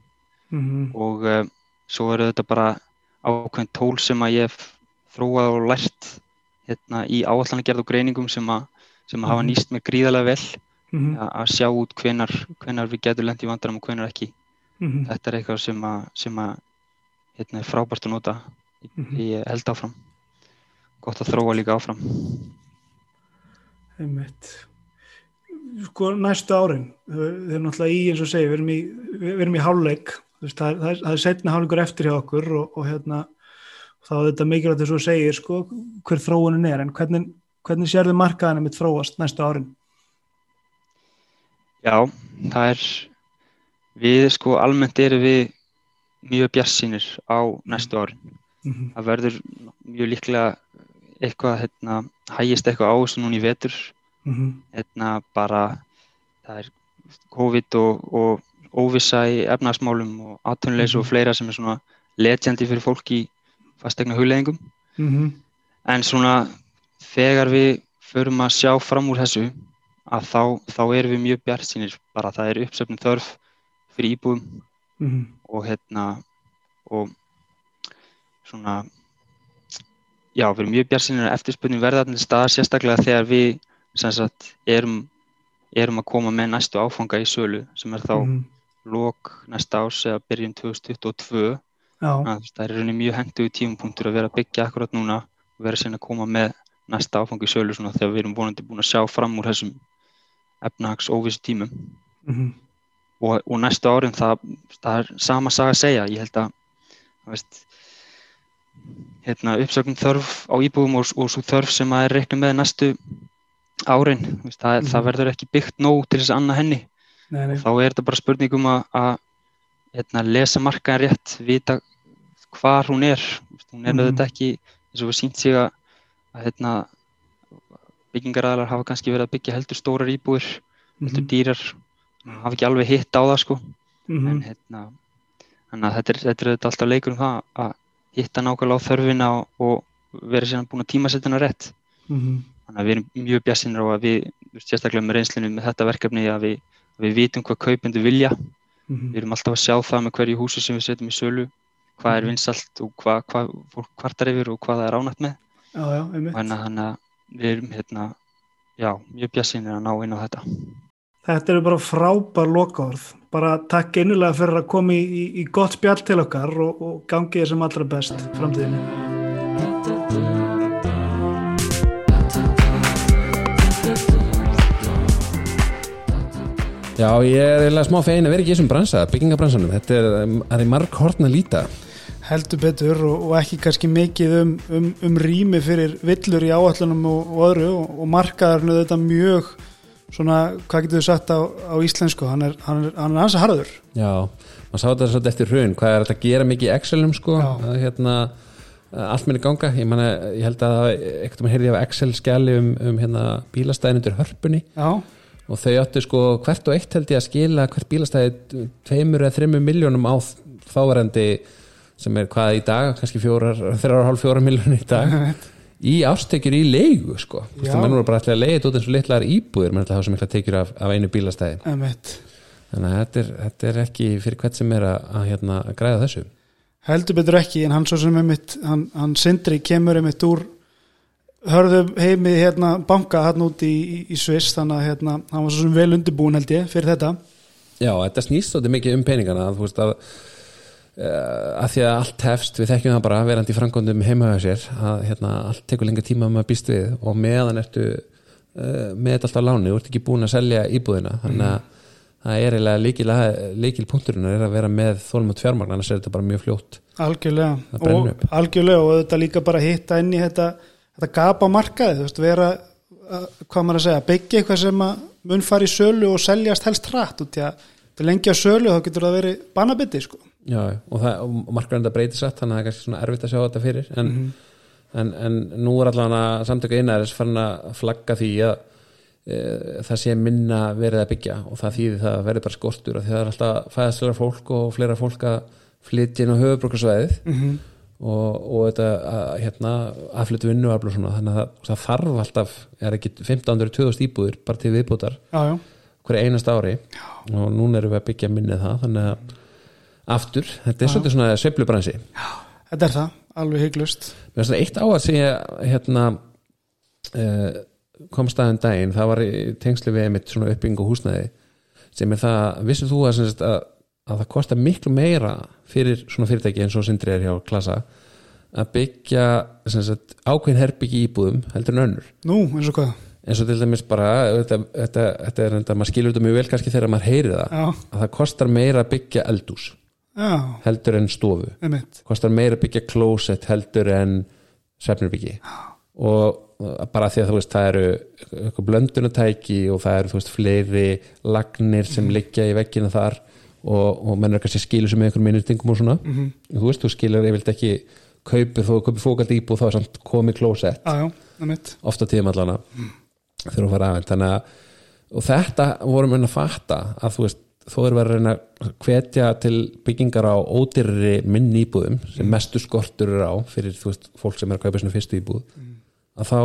Mm -hmm. og uh, svo eru þetta bara ákveðin tól sem að ég hef þróað og lært hérna, í áallanagerð og greiningum sem að, sem að hafa Mhm. nýst með gríðarlega vel Mm að, að sjá út hvenar, hvenar við getum lent í vandram og hvenar ekki -hmm. þetta er eitthvað sem að, sem að hérna, er frábært að nota í held áfram. Gott að þróa líka áfram. Einmitt. Sko næstu árin, þau er náttúrulega í eins og segi, við erum í, við erum í þú veist, það það er, setna hálfleikur eftir hjá okkur og, og hérna þá er þetta mikilvægt þess að segir sko hver þróunin er, en hvernig, hvernig sérðu markaðan mitt þróast næstu árin? Já, það er við sko almennt erum við mjög bjarsýnir á næstu árin Mm -hmm. það verður mjög líklega eitthvað, hérna, hægist eitthvað á þessu núna í vetur Mm -hmm. hérna bara það er COVID og, og óvissa í efnagsmálum og atvinnuleysi og Mhm. fleira sem er svona letjandi fyrir fólk í fastegna hugleðingum Mm en svona þegar við förum að sjá fram úr þessu að þá, þá erum við mjög bjartsýnir bara það er uppsöfnum þörf fyrir íbúðum -hmm. og hérna og svona já, við erum mjög bjartsýnir að eftirspurning verða til staðar sérstaklega þegar við sagt erum, erum að koma með næstu áfanga í sölu sem er þá Mhm. lok næsta ás eða byrjun 2022 Já, Þannig að það er rauninni mjög henduðu tímapunktur að vera að byggja akkurat núna og vera síðan að koma með næsta áfang í sölu svona þegar við erum vonandi búin að sjá fram úr þessum efnahags óvissu tímum mm -hmm. og, og næstu árin það, það er sama saga að segja ég held að veist, hérna, uppsökun þörf á íbúðum og, og svo þörf sem að er reiknum með næstu árin þú veist, það, Mhm. það verður ekki byggt nóg til þess að annað henni nei, nei. þá er þetta bara spurning um að, hérna, lesa markaðin rétt, vita hvar hún er. Hún er Mhm. auðvitað ekki, eins og við sínt sig að, hérna, byggingaræðlar hafa kannski verið að byggja heldur stórar íbúir, heldur Mhm. dýrar, hafa ekki alveg hitt á það sko. Mhm. En hérna, þannig að þetta er, þetta er alltaf leikur um það að hitta nákvæmlega á þörfina og, vera síðan búin að tímasetja hana rétt. Mhm. Þannig að við erum mjög bjassinir á að við, sérstaklega með reynslinu með þetta verkefni að við, að við vitum hvað kaupendur vilja Mhm. Við erum alltaf að sjá það með hverju húsi sem við setjum í sölu, hvað er Mhm. vinsalt og hvað, hvað fólk kvartar yfir og hvað það er ánætt með. Já, já, einmitt. Þannig að- þannig að við erum hérna, já, mjög bjassinir að ná inn á þetta. Þetta eru bara frábær lokaorð. Bara takk innilega fyrir að koma í, í, í gott spjall til okkar og, og gangi þér sem allra best framtíðinni. Já, ég er eiginlega smá fegin að vera ekki í þessum bransa, byggingabransanum þetta er, það er marg hortna líta heldur betur og, og ekki kannski mikið um, um, um rými fyrir villur í áallunum og, og öðru og, og markaðarnu þetta mjög svona, hvað getur við sagt á, á íslensku, hann er, hann er, hann er ansa harður. Já, maður sá þetta svolítið eftir hrun. Hvað er þetta að gera mikið í Excel-um sko? Að, hérna, að allt minni ganga. Ég, man, ég held að eitthvað maður heyrði af Excel-skjali um, um hérna, bílastæðin undir hörpunni. Já, og þau áttu sko hvert og eitt held ég að skila hvert bílastæði tveimur eða þreimur miljónum á þáverandi sem er hvað í dag, kannski fjórar þrjára og hálf fjóra miljónum í dag í ástekjur í leigu sko. Já. menn voru bara alltaf að leiða út eins og litlar íbúðir menn alltaf að hafa svo mikla tekjur af, af einu bílastæði. Þannig að þetta er, þetta er ekki fyrir hvert sem er að, að, hérna, að græða þessu. Heldur betur ekki, en hann svo sem emitt hann, hann Sindri kemur emitt úr hörðum heimi hérna banka hann út í, í, í Sviss þannig að hérna, hann var svo sem vel undirbúin held ég fyrir þetta. Já, þetta snýst svolítið mikið um peningana þú veist að að því að allt hefst, við þekkjum það bara verandi í frangondum heima hjá sér að hérna, allt tekur lengur tíma um að býst við og meðan ertu uh, með þetta alltaf láni, þú ert ekki búin að selja íbúðina. Þannig að það er eiginlega líkil, líkil punkturinn að vera með þólum og tvjármagn, annars er þetta bara mjög fljótt algjörlega. og, algjörlega og þetta líka bara hitta inn í þetta, þetta gapa markaði þú veist, vera, að, hvað maður að segja byggja eitthvað sem mun fara í sölu og seljast helst hratt út í að þetta er lengi á sölu þá getur það verið banabiti sko. Já, og, og markarinn það breytir satt þannig að það er kannski svona erfitt að sjá þetta fyrir en, en, en nú er allan að samtöku einæðis farin að flagga því að e, það sé minna verið að byggja og það þýðir það verið bara skortur því það er alltaf fæðastlega fólk og fleira fólk að flytja inn á höfubrókarsvæðið mm og, og þetta að, hérna, aðflyttu vinnuafl og svona þannig að það, það þarf alltaf, er ekki 1500-2000 íbúðir bara til viðbútar já, já, hverja einast ári og núna erum við að byggja minnið það þannig að aftur, þetta er svolítið svona sveiflubransi. Þetta er það, alveg hygglust eitt á að segja hérna uh, kom staðin daginn, það var í tengslu við einmitt svona uppbyggingu húsnæði sem er það, vissið þú að, að, að það kostar miklu meira fyrir svona fyrirtæki eins og sindri er hjá klasa að byggja sagt, ákveðin herbyggi íbúðum heldur en önnur. Nú, eins og hvað? Eins og til dæmis bara þetta, þetta, þetta er enda, maður skilur þetta mjög vel kannski þegar maður heyri það já, að það kostar meira að byggja eldús já, heldur en stofu. Emitt kostar meira að byggja klósett heldur en svefnirbyggi og bara því að þú veist það eru eitthvað blöndunatæki og það eru þú veist fleiri lagnir sem liggja í veggina þar og, og menn er kannski skilur sem einhverjum minnutingum og svona. Mhm. þú veist þú skilur ég vilt ekki kaupir þó kaupir fókald íbúð þá er samt komið klósett. Ofta tíðum allana þegar þú fara aðeins þannig að og þetta vorum við að fatta að þú veist þó erum við að reyna að hvetja til byggingar á ódýrri minn íbúðum sem mestu skortur er á fyrir þú veist fólk sem er að kaupa svona fyrstu íbúð. Að þá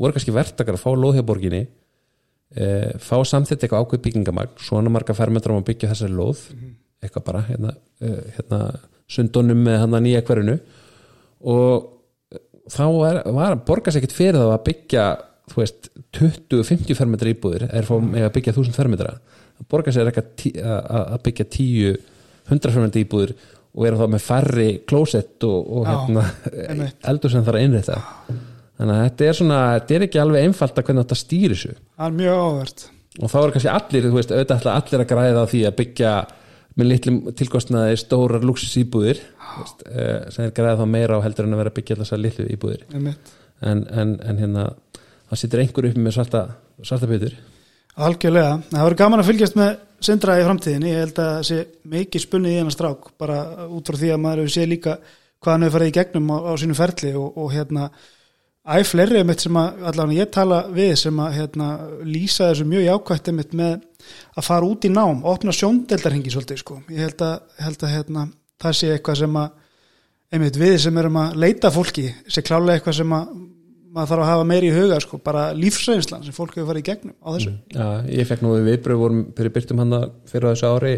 voru kannski verktakar að fá lóðhjáborginni e, fá samþitt eitthvað ákveð byggingamagn svona marga fermetrar um að byggja þessari lóð eitthvað bara hérna, e, hérna sundunum með hann að nýja hverjunu og þá er, var að borga sér ekkert fyrir það að byggja þú veist 20-50 fermetra íbúðir er fá með að byggja 1000 fermetra að borga sér ekki að byggja 10-100 fermetra íbúðir og er þá með færri klósett og, og hérna, eldur sem þarf að innrétta. Þannig að þetta er svona þetta er ekki alveg einfalt að hvernig þetta stýri þessu. Það er mjög áhvert og þá er kannski allir, þú veist, auðvitað allir að græða á því að byggja með litlum tilkostnaði stórar luxus íbúðir veist, eh, sem er græða þá meira á heldur en að vera að byggja alltaf litlu íbúðir. En, en, en hérna það situr einhver upp með svarta, svarta byttur Algjörlega, það verður gaman að fylgjast með Sindra í framtíðinni, ég held að það sé mikið spunnið í hennar strák, bara út frá því að maður hefur séð líka hvað hann hefur farið í gegnum á, á sínu ferli og, og hérna æ fleiri um eitt sem að allavega ég tala við sem að hérna, lýsa þessu mjög jákvætt um eitt með að fara út í nám, opna sjóndeldarhengi svolítið sko, ég held að, held að hérna, það sé eitthvað sem að einmitt við sem erum að leita fólki sé klálega eitthvað sem að maður þarf að hafa meiri í huga sko, bara lífsreynslan sem fólk hefur farið í gegnum á þessu. Já, ég fekk nú við viðbröð vorum fyrir byrtum hann fyrir á þessu ári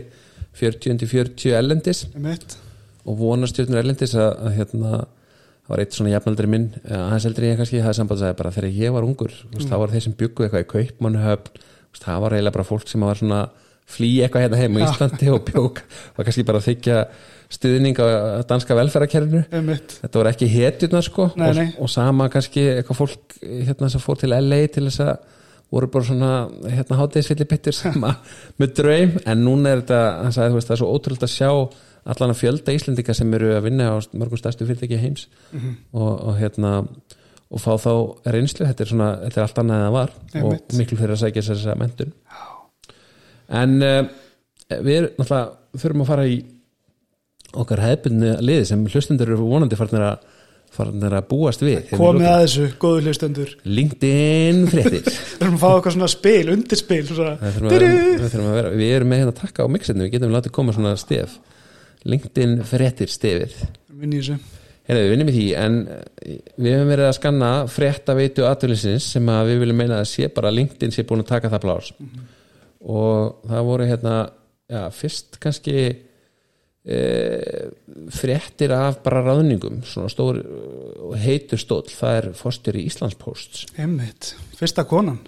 40-40 ellendis og vonastjörnur ellendis að, að hérna það var eitt svona jafnaldri minn eh, aðeins eldri ég kannski, það samband að segja bara þegar ég var ungur, mm. þá var þeir sem byggu eitthvað í kaupmannhöfn það var eiginlega bara fólk sem var svona flýja eitthvað hérna heim á Íslandi og bjók var kannski bara að þykja stuðning á danska velferðarkerfinu. Þetta voru ekki hetjurnar sko. Nei, og, nei. og sama kannski eitthvað fólk hérna sem fór til LA til þess að voru bara svona hérna hátegisvilli bittir sem að með draum. En núna er þetta, hann sagði þú veist það er svo ótrúlega að sjá allan að fjölda Íslendinga sem eru að vinna á mörgum stærstu fyrirtæki heims. Mhm. og, og hérna og fá þá reynslu, þetta er svona þetta er allt annað en það var. Einmitt. og miklu fyrir að sækja þess að mentun en uh, við náttúrulega þurfum að fara í okkar hefbunni liði sem hlustundur eru vonandi farnir að farnir að búast við. Komið að þessu, góðu hlustendur. LinkedIn fréttir. Við erum að fá eitthvað svona spil, undirspil svona, þurfum að vera, við, þurfum að vera, við erum með hérna að taka á mixinu, við getum látið koma svona stef. LinkedIn fréttir stefið. Við vinnum í því en eh, við hefum verið að skanna frétta veitu aðtölusins sem að við viljum meina að sé bara LinkedIn sé búin að taka það plás og það voru hérna já, fyrst kannski e, fréttir af bara ráðningum svona stór og heitur stóll, það er fórstjóri Íslandsposts einmitt, fyrsta konan.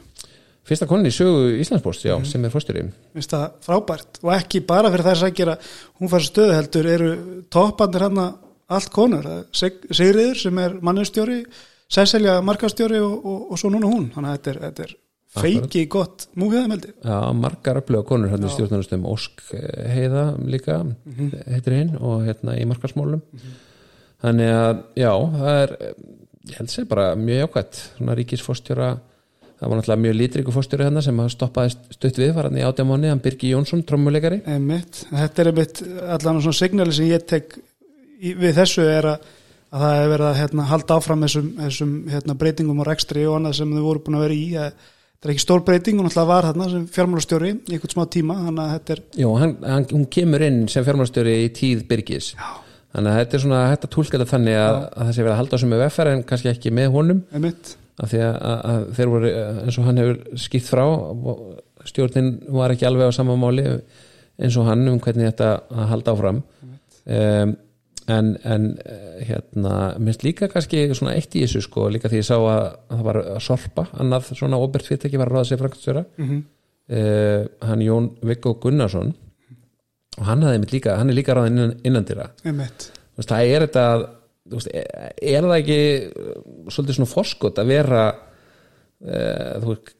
Fyrsta konin í sögu Íslandsposts, já, sem er fórstjóri finnst það frábært. Og ekki bara fyrir þess að gera hún fær stöðu heldur eru toppandir hann allt konur. Sig- Sigriður sem er mannustjóri Cecilia markastjóri og, og, og svo núna hún. Þannig að þetta er, þetta er feiki gott múfiðum heldur Já, margar öfluga konur hérna í stjórnarnastum Ósk eh, Heiða líka heitir hinn og hérna í markarsmálum þannig að já, það er ég held sér bara mjög jákvætt. Svona ríkisfórstjóra það var náttúrulega mjög lítríku fórstjóri hérna sem að stoppaði stutt við var hann í átjámáni, hann Birgi Jónsson trommuleikari. Þetta er einmitt allan svona signali sem ég tek við þessu er að, að það er verið að hérna, halda áfram þessum, þessum hérna, breytingum og rekstri og annað sem þau voru búin að vera í að, þetta er ekki stór breyting og náttúrulega var þarna sem fjármálastjóri í einhvern smá tíma þetta er Jó, hann, hann, hún kemur inn sem fjármálstjóri í tíð Birgis. Já. þannig að þetta er svona hægt að tólka þetta þannig að, að það sé verið að halda á sem með veffar en kannski ekki með honum. Einmitt. Af því að, að, þeir voru eins og hann hefur skýtt frá stjórnin var ekki alveg á sama máli eins og hann um hvernig þetta að halda áfram. Um, en, en eh, hérna minnst líka kannski svona eitt í þessu sko líka því ég sá að, að það var að sorpa annað svona óbert fyrirtæki var að ráða sér frækstjóra mm -hmm. uh, hann Jón Viggo Gunnarsson og hann, hafði einmitt líka, hann er líka ráðin innan, innandira það er þetta er, það ekki uh, svolítið svona forskot að vera þú veist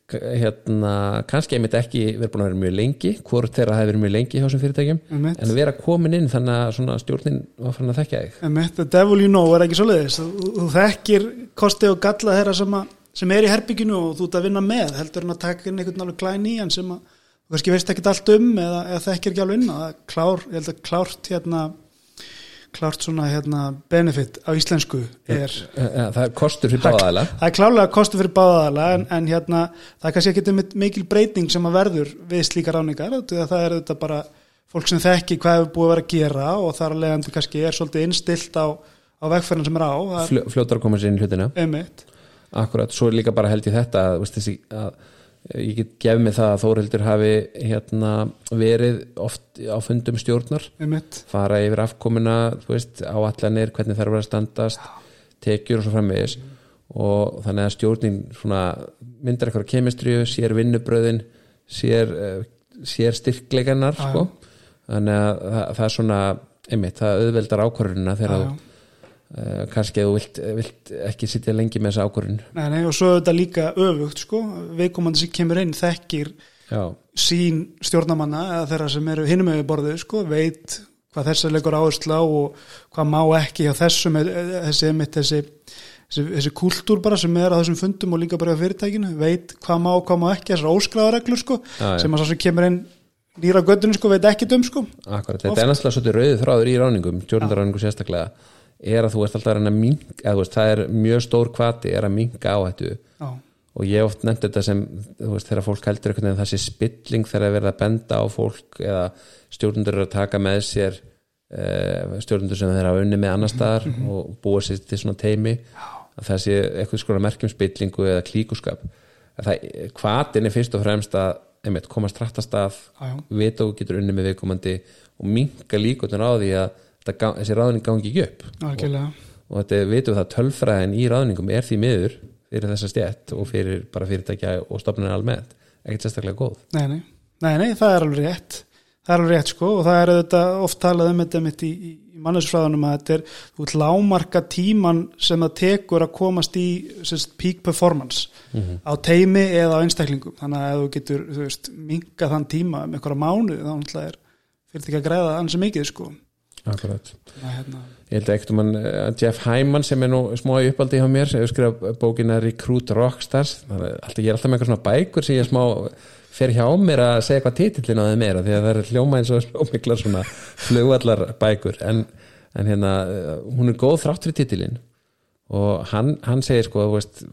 hérna, kannski einmitt ekki verið búin að vera mjög lengi, hvort þeirra hefur verið mjög lengi hjá þessum fyrirtækjum, Einmitt. en að vera komin inn þannig að stjórnin var fann að þekka þig. Einmitt, the devil you know er ekki svo leiðis þú, þú þekkir kosti og galla þeirra sem, að, sem er í herbygginu og þú ert að vinna með heldur en að taka inn einhvern alveg klæn í hann sem að þú veist ekkert allt um eða, eða þekkir ekki alveg inn er klár, ég held að klárt hérna klárt svona hérna benefit á íslensku er Eh, það er kostur fyrir báðaðila. Það er klálega kostu fyrir báðaðala en, en hérna það er kannski ekki einmitt mikil breyting sem að verður við slíka ráningar það er þetta bara fólk sem þekki hvað hefur búið að vera að gera og þar að leiðandi kannski er svolítið innstilt á, á vegferðin sem er á Fljó, fljótar að koma sér inn í hlutina. Akkurat, svo er líka bara held ég þetta að, veist, þessi, að ég get gefið mig það að Þórhildur hafi hérna, verið oft á fundum stjórnar. Einmitt, fara yfir afkomuna þú veist, áallanir, hvernig þær var að standast tekjur og svo framvegis. Og þannig að stjórnin svona, myndar eitthvað kemistriu, sér vinnubröðin sér, uh, sér styrkleikanar Já, sko. þannig að það, það er svona einmitt, það auðveldar ákvörðuna já, þegar já. Uh, kannski að þú vilt, vilt ekki sitja lengi með þessa ákvörðun. Nei, nei, og svo er þetta líka öfugt sko, viðkomandi sem kemur inn þekkir Já, sín stjórnamanna eða þeirra sem eru hinum með borðið sko, veit hvað þessi leikur áherslu á og hvað má ekki hjá þessum eh, þessi, þessi, þessi, þessi kúltúr bara sem er á þessum fundum og líka bara á fyrirtækinu, veit hvað má og hvað má ekki þessar óskráðareglur sko, Já, sem að svo sem kemur inn nýra göttinu sko, veit ekki um sko. Akkurat, þetta er náttúrulega svolítið rauðið þráður í ráningum, stjórnarráningum sérstaklega er að þú ert alltaf að reyna að þú veist, það er mjög stór kvati er að minka áhættu. Já, og ég oft nefnt þetta sem veist, þegar fólk heldur einhvern veginn þessi spilling þegar er verið að benda á fólk eða stjórnundur eru að taka með sér uh, stjórnundur sem þeir hafa unni með annar staðar og búa sér til svona teimi að það sé eitthvað skona merkjum spillingu eða klíkuskap. Að hvatin er fyrst og fremst að einmitt, komast rættast að vita og getur unni með viðkomandi og minka líkotun á því að þetta ga- þessi ráðning gangi ekki upp. Algjörlega. Og þetta vitum við það tölfræðin í ráðningum er því miður fyrir þessa stjætt og fyrir bara fyrirtækja og stofnunir almennt ekkert sérstaklega góð. Nei, nei, Nei, nei, það er alveg rétt. Það er alveg rétt sko og það er þetta oft talað um þetta mitt í, í, mannesfræðunum að þetta er, vil lámarka tíman sem það tekur að komast í sérst, peak performance á teimi eða á einstaklingum. Þannig að þú getur, minga þann tíma um einhverja mánu, þá er fyrir ekki að græða ansi mikið sko Akkurat. Hérna, Ég held ekkert um hann að Jeff Hyman sem er nú í uppaldi hjá mér sem hefur skrifað bókina Recruit Rockstars. Þannig að ég er alltaf með eitthvað svona bækur sem ég smá fer hjá mér að segja hvað titillin á þeim er því að það er hljóma eins og slómiklar svona flugvallar bækur. En, en hérna, eh, hún er góð þrátt fyrir titillin og hann, hann segir sko, þú veist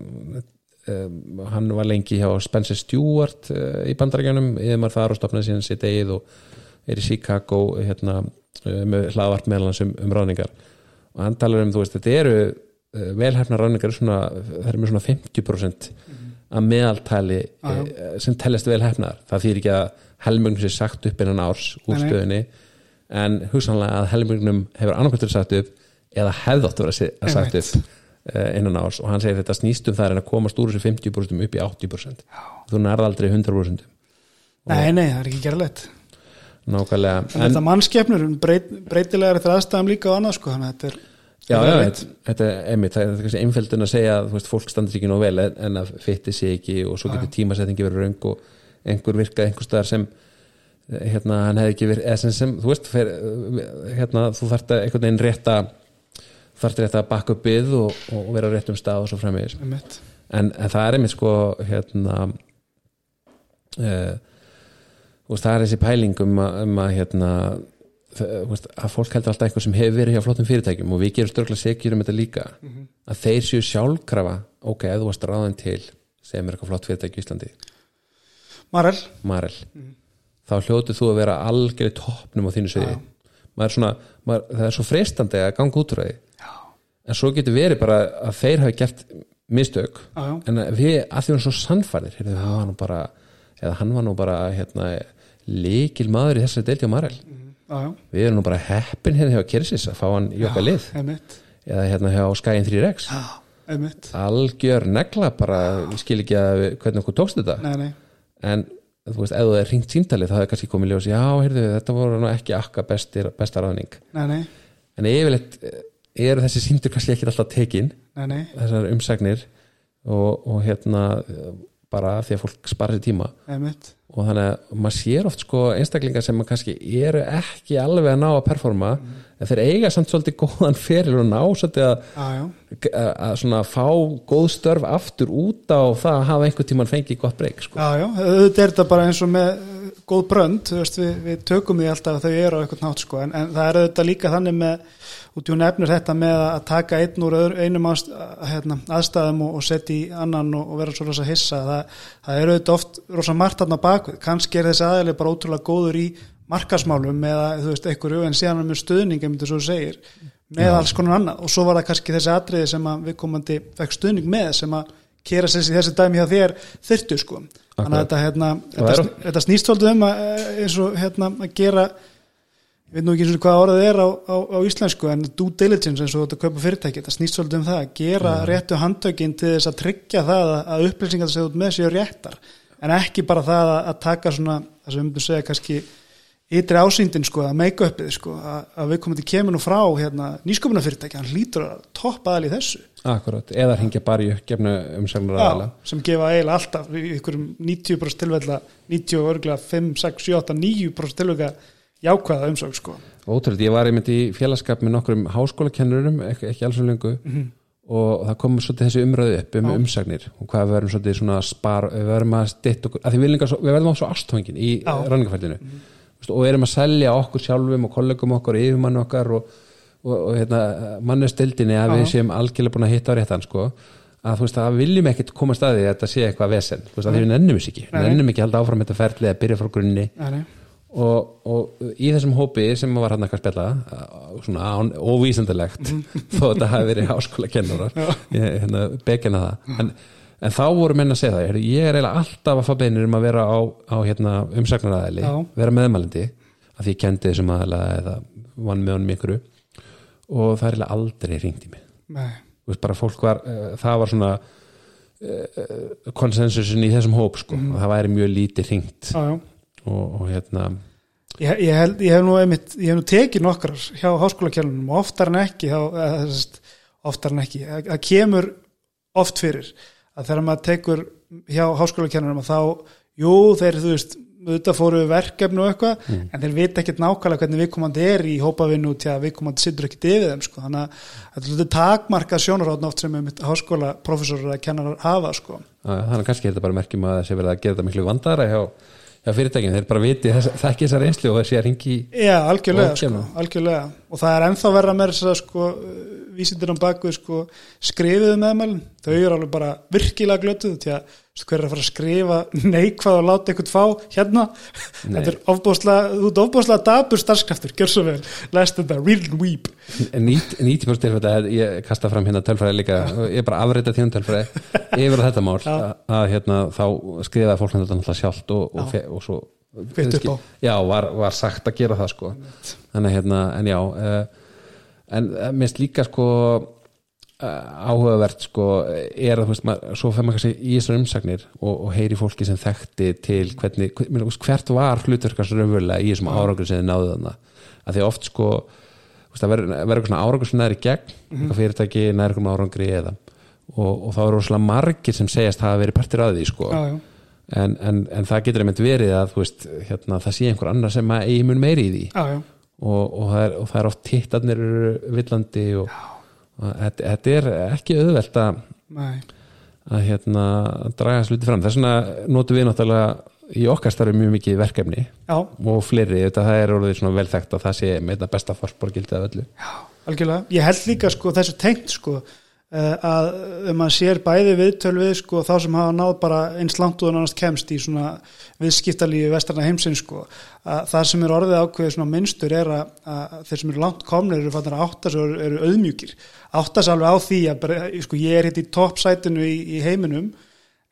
um, hann var lengi hjá Spencer Stewart uh, í bandarækjanum yfir maður þar og stopnaði síðan sitt eigið og er í Chicago hérna, uh, með hlaðvart meðalans um, um ráningar og hann talar um, þú veist, þetta eru uh, velhæfna ráningar svona, það er með svona 50% að meðaltali já. uh, sem tellast velhæfnar það þýr ekki að helmingnum sé sagt upp innan árs úr stöðunni en hugsanlega að helmingnum hefur annarkvæmtur sagt upp eða hefði átt að sagt upp innan árs. Og hann segir þetta snýst um það er að komast úr þessu 50% upp í 80% þú nærða aldrei 100% Nei, nei, það er ekki gerðilegt nákvæmlega. En þetta mannskepnur, breyt, breytilegar eftir aðstæðum líka og annað sko, þannig að þetta er Já, já, þetta, þetta er einmitt, það er kannski einföldun að segja að veist, fólk standar sig ekki nóg vel en, en að fytti sig ekki og svo getur tímasetningi verið röng og einhver virkað einhver staðar sem eh, hérna, hann hefði ekki verið eða sem, sem, þú veist, fer, eh, hérna, þú þarft að einhvern veginn rétta þarft rétt að bakka upp við og, og vera á réttum stað og svo fremvegis einmitt. en, en það er einmitt sko hérna uh, veist, það er þessi pæling um að, um að hérna það, að fólk heldur alltaf eitthvað sem hefur verið hjá flottum fyrirtækjum og við gerum störgla sekjur um þetta líka. Að þeir séu sjálfkrafa ok, ef þú varst ráðin til sem er eitthvað flott fyrirtæki í Íslandi. Marel, Marel, þá hljótið þú að vera algjörði toppnum á þínu sviði. Er það er svo freistandi að ganga út úr því. En svo getur verið bara að þeir hafi gert mistök. Já, já. en að við að því hann svo sannfærir heyrðu, hann var nú bara, eða hann var nú bara hérna, líkil maður í þessari deildi á Marel. Já, já, við erum nú bara heppin hérna hjá Kersis að fá hann í okkar lið. einmitt. Eða hérna hjá Skyin 3X Já, einmitt. Algjör negla bara, ég skil ekki að við- hvernig okkur tókst þetta. Nei, nei, en þú veist, ef þú er ringt síntalið þá hefur kannski komið ljós, já, heyrðu, þetta voru nú ekki akka bestir, besta ráðning. Nei, nei, en yfirleitt eh, eru þessi síndur kannski ekki alltaf tekin nei, nei, þessar umsagnir og, og hérna bara því að fólk sparir tíma. Einmitt. Og þannig að maður sér oft sko einstaklingar sem kannski eru ekki alveg að ná að performa en þeir eiga samt svolítið góðan fyrir og ná svolítið að, já, að, svona fá góð störf aftur út á það að hafa einhvern tímann fengið gott breyk sko. já, auðvitað er þetta bara eins og með góð brönd, veist, við, við tökum því alltaf að þau eru á eitthvað nátt, sko, en, en það er auðvitað líka þannig með, út í hún nefnir þetta með að taka einn úr öðru, einum aðst, að, hérna, aðstæðum og, og setja í annan og, og vera svo rosa hissa, það, það er auðvitað oft rosa margt þarna bakvið, kannski er þessi aðeins bara ótrúlega góður í markasmálum eða, þú veist, einhverju, en síðan er mjög stuðning, ef þú segir, með alls konar annað. Og svo var það kannski þessi atriði sem að viðkomandi fekk stuðning með sem að kera sér í þessi dæmi hjá þér þyrtu sko. Þannig að þetta, hérna, þetta, þetta snýst svolítið um að, eh, eins og hérna, að gera ég veit nú ekki eins og hvað orðið er á, á, á íslensku en due diligence eins og þetta kaupa fyrirtæki þetta snýst svolítið um það að gera réttu handtökin til þess að tryggja það að, upplýsingar það séu út með séu réttar. En ekki bara það að, að taka svona það sem um þú segja kannski ytri ásýndin sko, að make-upið sko, að, að við komum til kemur nú frá hérna, nýsköpuna fyrirtæki, hann lítur að toppa aðal í þessu Akkurat, eða hringja bara í uppgefnu umsagnar aðala Já, sem gefa eiginlega alltaf í ykkurum 90% tilvægla 90 og örgulega 5, 6, 7, 8, 9% tilvægla jákvæða umsög sko. Ótrúlega, ég var einmitt í félagskap með nokkrum háskólakennurum, ekki, ekki alls og lengu og það kom svolítið þessi umræðu upp um Já. umsagnir og hvað við verðum svolítið svona spar, við verðum að stitt okkur, að því við, svo- við verðum á svo ástfangin í Já. ranningafællinu og erum að selja okkur sjálfum og kollegum okkar og yfirmann okkar og, og, og hérna, mannustildinni að við séum algjörlega búin að hitta á réttan sko að þú veist að við viljum ekkit koma staði að þetta sé eitthvað vesen, þú veist að því við nennum þess ekki. Nei. nennum ekki að halda áfram þetta ferli að byrja frá grunni. Og, og í þessum hópi sem var hann eitthvað að spjalla á- svona án, óvísendalegt þó þetta hafi verið háskóla kennarar ég hérna, bekjana það. En, en þá voru menn að segja það ég er eiginlega alltaf að fá beinir um að vera á, á hérna, umsagnaræðili, vera meðmælindi að því ég kendi þessum aðala eða vann með honum ykkur og það er aldrei ringt í mig. Veist, bara fólk var, uh, það var svona konsensusin í þessum hóp sko, og það væri mjög lítið ringt já. og, og hérna Ég, ég, held, ég hef nú einmitt, ég hef nú tekið nokkrar hjá háskólakjörnunum og oftar en ekki oftar en ekki. Að, að kemur oft fyrir að þegar maður tekur hjá háskólakjörnunum að þá, jú, þeir þú veist, auðvitað fóru verkefni og eitthvað Mm. en þeir vita ekkert nákvæmlega hvernig viðkomandi er í hópavinnu til að viðkomandi sittur ekkert yfir þeim sko. þannig að þetta er takmarka sjónarátna oft sem háskóla professorar að kennarar hafa sko. þannig að kannski er þetta bara merkjum að þessi verið að gera þetta miklu vandara hjá, hjá fyrirtækjum, þeir bara viti þess, þekki þessar einslu og þessi að ringi Já, algjörlega, sko, algjörlega og það er ennþá verra með þess að sko, vísindir á bakvið sko, skrifiðu meðmælin, þau eru alveg bara virkilega glötuð til að hver er að fara að skrifa neikvað og láta eitthvað fá hérna, Nei. þetta er ofbúslega þú ert ofbúslega dabur starfskraftur gjör svo vel, lest þetta, read and weep. En nít- 90% til þetta ég kasta fram hérna tölfræði líka. Ég er bara afreita tíðan tölfræði yfir þetta mál. Að, að hérna þá skrifaði fólk þetta náttúrulega sjálft og, og, fe, og svo á. já, var, var sagt að gera það sko. Þannig hérna, en já uh, en uh, minnst líka sko áhugavert sko er að þú veist, maður, svo fer maður kannski í þessar umsagnir og, og heyri fólki sem þekkti til hvernig, hver, hvert var hlutverkast raunverulega í þessum árangur sem þið náðu þarna? Að því oft sko það verður eitthvað svona árangur sem næri gegn mm -hmm. fyrirtæki næri eitthvað árangri eða og, og þá eru rosalega margir sem segjast hafa verið partir að því sko. Já, já, en, en, en það getur einmitt verið að veist, hérna, það sé einhver annar sem að eigi mun meiri í því. Já, og, og, það, er, og það er oft tittarnir eru villandi og þetta, þetta er ekki auðvelt að, nei. að hérna, draga sluti fram. Þess vegna notum við náttúrulega í okkar starfi mjög mikið verkefni já, og fleiri, þetta er orðið vel þekkt að það sé með þetta besta fórsporgildið af öllu. Algjörlega, ég held líka sko þessu tengt sko að ef maður sér bæði viðtöl við sko þá sem hafa náð bara eins langt og annars kemst í svona viðskiptalífi vestrarna heimsins sko. Að það sem er orðið ákveðið svona minnstur er að, að þeir sem eru langt komnir eru fattar að átta sig og eru, eru auðmjúkir. Átta sig alveg á því að bara, sko, ég er hitt í toppsætinu í, í heiminum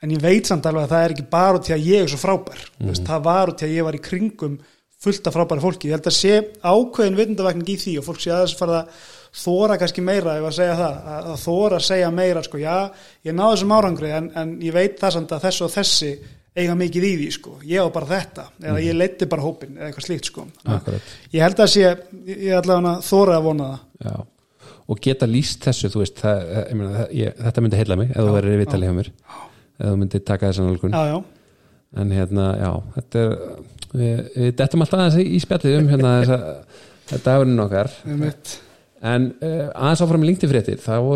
en ég veit samt alveg að það er ekki bara út í að ég er svo frábær. Mm. veist, það var út í að ég var í kringum fullt af frábæri fólki, ég held að sé ákveðin vitundavakning í því og fólk sé aðeins fara að þóra kannski meira ef að segja það að, að þóra að segja meira sko, já, ég náðu þessum árangri en, en ég veit það samt að þessu og þessi eiga mikið í því, sko, ég á bara þetta eða ég leiti bara hópin eða eitthvað slíkt sko. Akkurat. ég held að sé ég ætla að þóra að vona það. Já. og geta líst þessu þú veist, það, ég meina, það, ég, þetta myndi heilla mig ef þú verður í vitali hjá mér. Ef þú myndi taka þessan já, en hérna, já, þetta er við, við dettum alltaf aðeins í, spjallið um hérna þessa, þetta dagurinn okkar. Um mitt en uh, aðeins áfram í LinkedIn-fréttir það,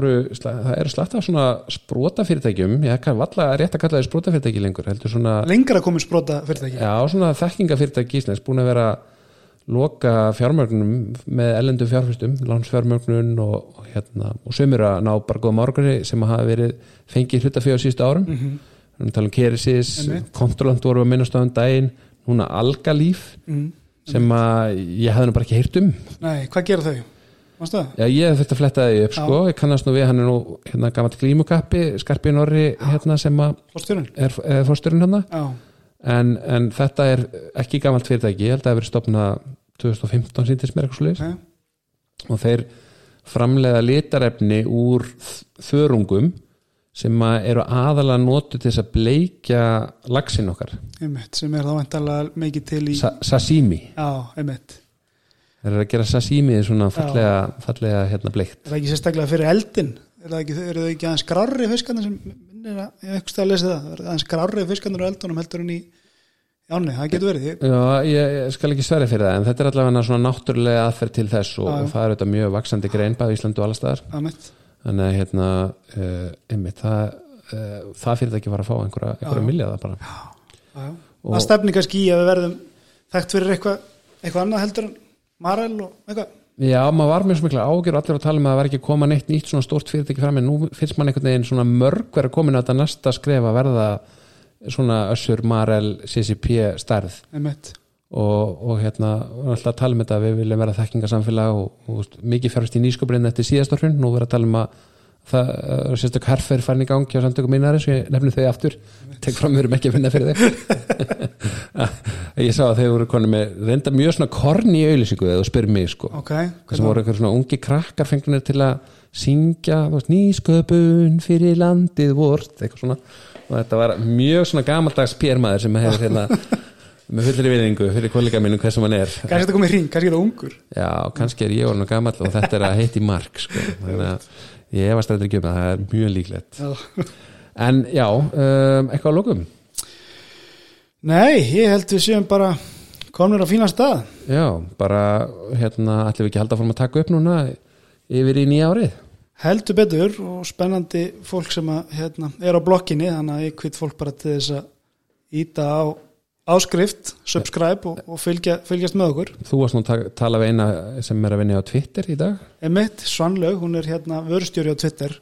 það eru slatt af svona sprótafyrirtækjum, ég kann valla rétt að kalla það sprótafyrirtæki lengur, svona lengra komið sprota fyrirtæki já, svona þekkingafyrirtæki íslensk búin að vera loka fjármögnum með ellendum fjárfyrstum, lánsfjármögnun og, og hérna, og sömur að ná bara góðum árangri sem hafa verið fengið hlutafjö á síðustu árum mm. -hmm. tala um Keresis. Kontrolant voru að minnast á um daginn, núna Algalíf mm. sem að ég hafði nú bara ekki heyrt um nei, Já, ég hef þurft að fletta það upp sko, ég kannast nú við, hann er nú hérna gammalt glímukappi, Skarpi Norri hérna sem að er, er fórsturinn hérna. En, en þetta er ekki gammalt fyrirtæki ég held að það verið stopnað 2015 síndist mér eitthvað nei, og þeir framleiða litarefni úr þörungum sem að eru aðalega notu til þess að bleikja laxinn okkar. Einmitt, sem er þá vantarlega mikið til í Sa sashimi, Já, einmitt þeir eru að gera sashimi svona fallega, fallega hérna bleikt. Er það ekki sérstaklega fyrir eldin? Er það ekki, eru þau ekki aðeins grárri fiskarnir sem minnir að, ég stað að lesa það, er það aðeins grárri fiskarnir á eldunum heldur en í Jáni, það getur verið. Já, ég, ég skal ekki sverja fyrir það en þetta er allavega svona náttúrulega aðferð til þess og, og það er auðvitað mjög vaksandi grein bæði Íslandu og allstaðar að mitt þannig að hérna uh, einmitt, það, uh, það fyrir ekki var að fá einhverja, einhverja miljaða bara. Já, já. Og- Það stefni kannski í að við verðum þekkt fyrir eitthvað eitthvað annað heldur en Marel og eitthvað. Já, maður var mjög smikla ágjör allir að tala um að það var ekki að koma neitt nýtt svona stórt fyrirtæki fram en nú finnst mann einhvern veginn svona mörg verið að komin að þetta næsta skref að verða svona Össur, Marel, CCP stærð. Og, og hérna, alltaf að tala um þetta við viljum vera þekkingasamfélag og, og mikið fjárfæst í nýsköpurinn eftir síðasta hrun nú verður að tala um að það uh, sérstök herfer farin í gangi á samtökum mínari svo ég nefnum þau aftur, tek fram við erum ekki að finna fyrir þau. Ég sá að þau voru konu með reynda mjög svona korn í auðlýsingu eða þú spyrir mig sko. Ok það voru eitthvað svona ungi krakkar fengnir til að syngja nýsköpun fyrir landið vort eitthvað svona. Og þetta var mjög svona gamaldags pérmaður sem hefur hérna með fullir viðingu fyrir kollega mínum hvað sem hann er. Kannski þetta komið hring, kannski þetta ungur. Já, kannski er ég orðin og gamall og þetta er að heiti mark sko. að ég hefast þetta ekki um það það er mjög líklegt. Já. en já, um, eitthvað að lokum? Nei, ég held við séum bara komnir á fína stað. Já, bara hérna ætlum við ekki að halda fórum að taka upp núna yfir í nýja árið? Heldur betur og spennandi fólk sem að, hérna, er á blokkinni þannig að ég kvitt fólk bara til þess að íta á áskrift, subscribe og, og fylgja, fylgjast með okkur. Þú varst nú að ta- tala við eina sem er að vinna á Twitter í dag. Emitt, Svanlaug, hún er hérna vörstjóri á Twitter.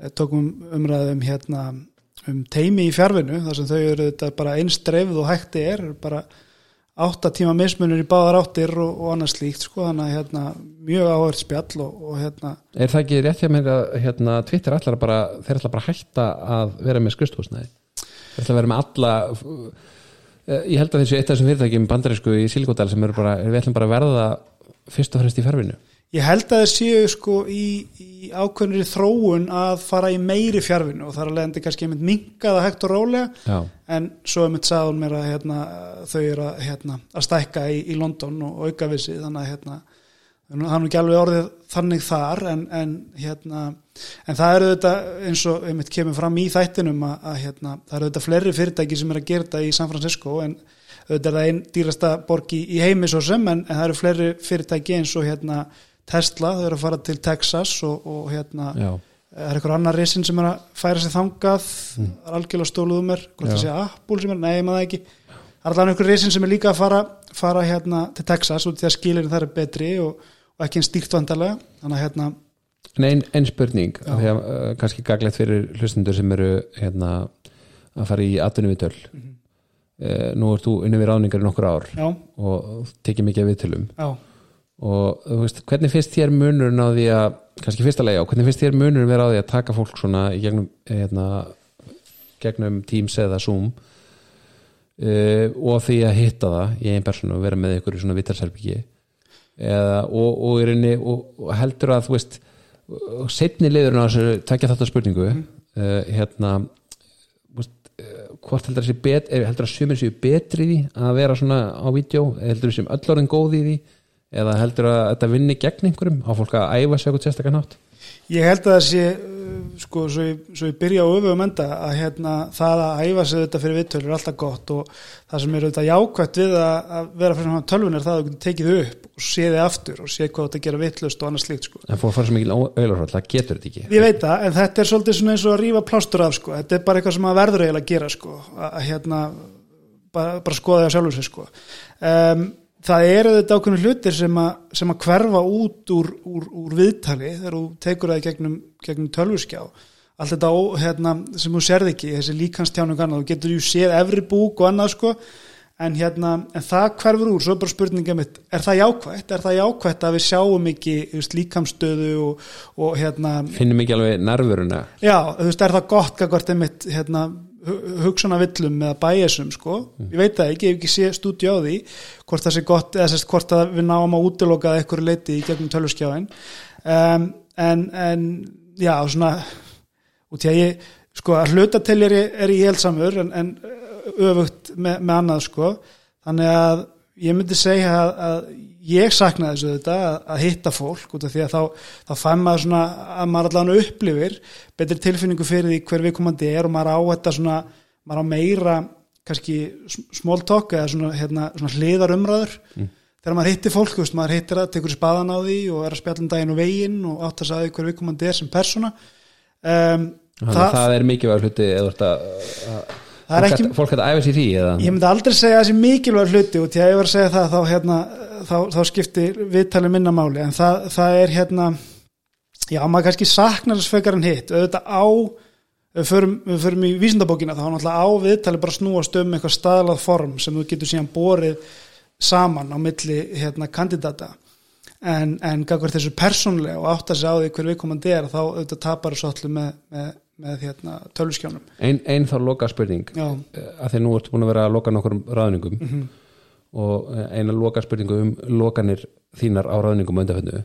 Eh, tókum umræðum hérna um teimi í fjárvinu þar sem þau eru þetta bara eins dreifð og hægt er bara átta tíma mismunur í báðar áttir og, og annað slíkt sko þannig að hérna mjög áhört spjall og, og hérna er það ekki rétt hjá mér að hérna, Twitter ætlar bara, þeir ætla bara hætta að vera með skristúsnæði þeir ætla að vera með alla ég held að þessu eitt af þessum fyrirtækjum bandarísku í Silikódal sem eru bara, við ætlum bara að verða fyrst og fremst í ferfinu. Ég held að þeir séu sko í, í ákveðnir þróun að fara í meiri fjárvinu og þar að leiðandi kannski einmitt minkaða hægt og rólega. Já, en svo sagði hún mér að hérna, þau eru að, hérna, að stækka í, í London og auka við sig þannig að hérna, það er nú ekki alveg orðið þannig þar en, en, hérna, en það eru þetta eins og einmitt kemur fram í þættinum að, að hérna, það eru þetta fleiri fyrirtæki sem er að gera þetta í San Francisco en auðvitað er það einn dýrasta borg í, í heimi svo sem en, en það eru fleiri fyrirtæki eins og hérna, Tesla, þau eru að fara til Texas og, og hérna já, það er einhver annar risin sem er að færa sig þangað það er algjörlega stóluð um mér hvort það sé Apple sem er, nei maður það ekki. Það er alveg einhver risin sem er líka að fara, fara hérna til Texas og því að skilirinn þar er betri og, og ekki einn stíkt vandarlega þannig að hérna, en ein, spurning. Af því að uh, kannski gaglegt fyrir hlustundur sem eru hérna, að fara í atvinnuvitöl mm nú ert þú unni við ráningar í nokkur ár já, og tekið mikið af viðtölum. Já. Og þú veist, hvernig finnst þér munurinn á því að, kannski fyrsta lega, hvernig finnst þér munurinn vera á því að taka fólk svona í gegnum, hérna, gegnum Teams eða Zoom uh, og því að hitta það í einn persónu og vera með ykkur í svona vittarselbyggi eða, og, og, og heldur að þú veist og setni liðurinn á þessu takja þetta spurningu uh, hérna veist, uh, hvort heldur sé bet, er- heldur að sumir séu betri því að vera svona á vídeo, heldur séu öll orðin góð í því? Eða heldur að þetta vinni gegn einhverjum? Á fólk að æfa sig eitthvað sérstaklega nátt Ég held að það sé, uh, sko, svo ég, svo ég byrja á öfum enda að hérna, það að æfa sig þetta fyrir viðtölu er alltaf gott og það sem er auðvitað jákvætt við að, að vera fyrir tölvun er það að þú tekið upp og séð þið aftur og séð hvað þetta gera vittlust og annað slíkt, sko. en fór að fara svo mikil auðlarhald, það getur þetta ekki Ég veit það, en þetta er svolítið svona eins og að rífa plástur af, sko. Þetta er bara eitthvað sem að verður eiginlega að gera, sko. Að, hérna, bara, bara skoða það sjálfur sig, sko. Um, það eru þetta ákveðinu hlutir sem að, sem að hverfa út úr, úr, úr viðtali þegar þú tekur það í gegnum, gegnum tölvuskjá. Allt þetta ó, hérna, sem þú serð ekki, þessi líkanstjánu annað, þú getur ju séð efri búk og annað, sko. En, hérna, en það hverfur úr, svo er bara spurninga mitt, er það jákvætt? Er það jákvætt að við sjáum ekki veist, líkamstöðu og, og hérna, finnum ekki alveg nervuruna Já, þú veist, er það gott gagvart einmitt hérna, hugsana villum eða bæjesum, sko, ég veit það ekki ég hef ekki sé stúdíu á því hvort það sé gott, eða sérst hvort að við náum að útiloka að eitthvað leiti í gegnum tölvuskjáin um, en, en já, svona út í að ég, sko, að hluta til er ég, er ég heilsamur en, en öfugt með, með annað, sko. Þannig að ég myndi segja að, að ég sakna þessu þetta að, að hitta fólk út af því að þá, þá fæm maður svona að maður allan upplifir betri tilfinningu fyrir því hver viðkomandi er og maður á þetta svona, maður á meira kannski small talk eða svona, hérna, svona hliðar umræður. Þegar maður hittir fólk, veist, maður hittir það tekur spaðan á því og er að spjalla um daginn og veginn og átt að sagði hver viðkomandi er sem persóna. Um, þannig að það er mikilvæg hluti eða þú er fólk ekki- fólk hægt að æfa sér því eða? Ég myndi aldrei segja þessi mikilvæg hluti og til að ég var að segja það þá, hérna, þá, þá skiptir viðtalið minna máli. En það, það er hérna já, maður kannski saknar þess fekar en hitt. Auðvitað á við förum, við förum í vísindabókina þá náttúrulega á viðtalið bara snúast um eitthvað staðlað form sem þú getur síðan borið saman á milli hérna, kandidata. En, en gagvar þessu persónlega og átt að segja á því hver viðkomandi er þá auðvitað tapar þessu allir með, með, með hérna, tölvuskjónum ein, ein þá loka spurning Já, eh, að því nú ertu búin að vera að loka nokkur ráðningum. Og eh, eina loka spurningu um lokanir þínar á ráðningum undanföndu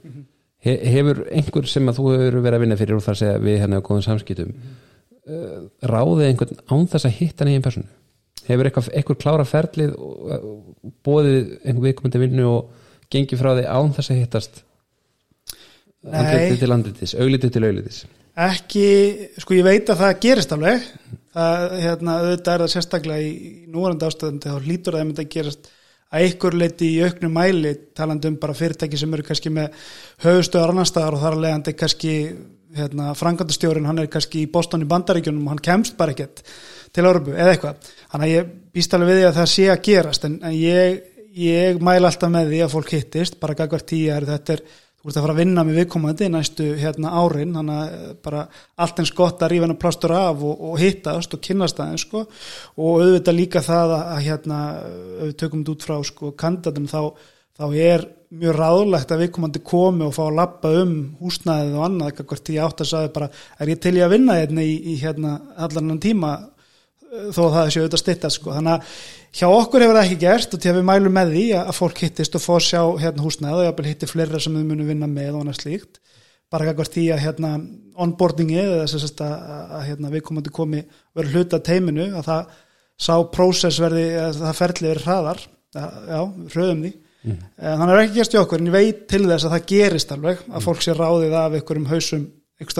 He, hefur einhver sem að þú hefur verið að vinna fyrir og þar segja við hérna á góðum samskiptum mm ráðið einhvern án þess að hitta nýjum personu hefur eitthvað klára ferlið og og bóðið einhver viðkomandi vinnu og gengið frá því án þess að hittast? Nei. andlitið til andlitis, auglitið til auglitis ekki, sko ég veit að það gerist alveg. Það, hérna, auðvitað er það sérstaklega í, núvarandi ástöðum þá hlýtur það að mynda að gerast að ykkur leiti í auknum mæli talandi um bara fyrirtæki sem eru kannski með höfustöðar annar staðar og þar að leiðandi kannski hérna, frangandastjórin hann er kannski í Boston í Bandaríkjunum og hann kemst bara ekkert til Örbu eða eitthvað, þannig að ég býst alveg við því að það sé að gerast en, en ég, ég mæla alltaf með því að fólk hittist bara gagvar tíu er þetta er þú ert að fara að vinna með viðkomandi næstu hérna árin, þannig að eh, bara allt eins gott að rífa hennar plástur af og, og hittast og kynnast aðeins sko. Og auðvitað líka það að, að hérna við tökum þetta út frá sko kandidatum þá, þá er mjög ráðlegt að viðkomandi komi og fá að lappa um húsnæðið og annað, hvort ég átt að sagði bara er ég til í að vinna hérna í, í hérna allan tíma þó að það séu auðvitað stytta sko, þannig að hjá okkur hefur það ekki gerst og til að við mælum með því að fólk hittist og að sjá hérna húsnæð og jafnvel hitti fleira sem við munum vinna með og annað slíkt. Bara kakvart því að hérna onboardingi eða þess að, að, að hérna, við komandi komi verið hluta teiminu að það sá prósess verði að það ferli verið hraðar. Já, hröðum því. Mm. þannig er ekki gerst í okkur en ég veit til þess að það gerist alveg að fólk sé ráðið af einhverjum hausum einhver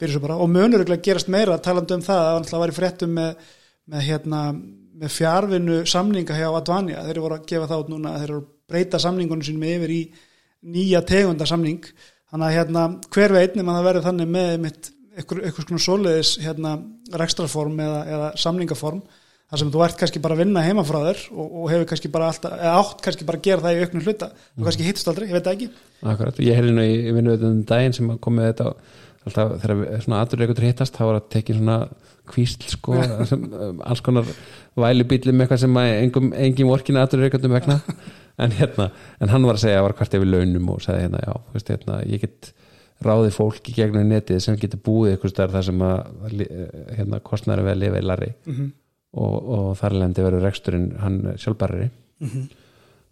og, munur ekki að gerast meira talandi um það að það var í fréttum með með, hérna, með fjárvinu samninga hjá Advanja, þeir eru voru að gefa þá núna, þeir eru að breyta samningunum sínum yfir í nýja tegunda samning þannig að hérna, hver veit nema það verður þannig með mitt, eitthvað, svona soliðis hérna, rekstraform eða, eða samningaform þar sem þú ert kannski bara að vinna heima frá þér og, og hefur kannski bara alltaf, eða átt kannski bara að gera það í auknum hluta. Og kannski hittist aldrei, ég veit ekki. Akkurat, ég hefði nú í vinnu um daginn sem kom með þetta alltaf þegar svona aðurleikur hittast þá var að tekið svona kvísl sko, sem, alls konar vælubíli með eitthvað sem engum, engin vorkina aðurleikurtum vegna en hérna, en hann var að segja að var hvert yfir launum og sagði hérna, já, veist, hérna, ég get ráði fólk í gegnum netið sem getur búið eitthvað starf þar sem að hérna, kostnæri við að lifa í larri mm -hmm. og, og þar lendi verður reksturinn hann sjálfbarri mm -hmm.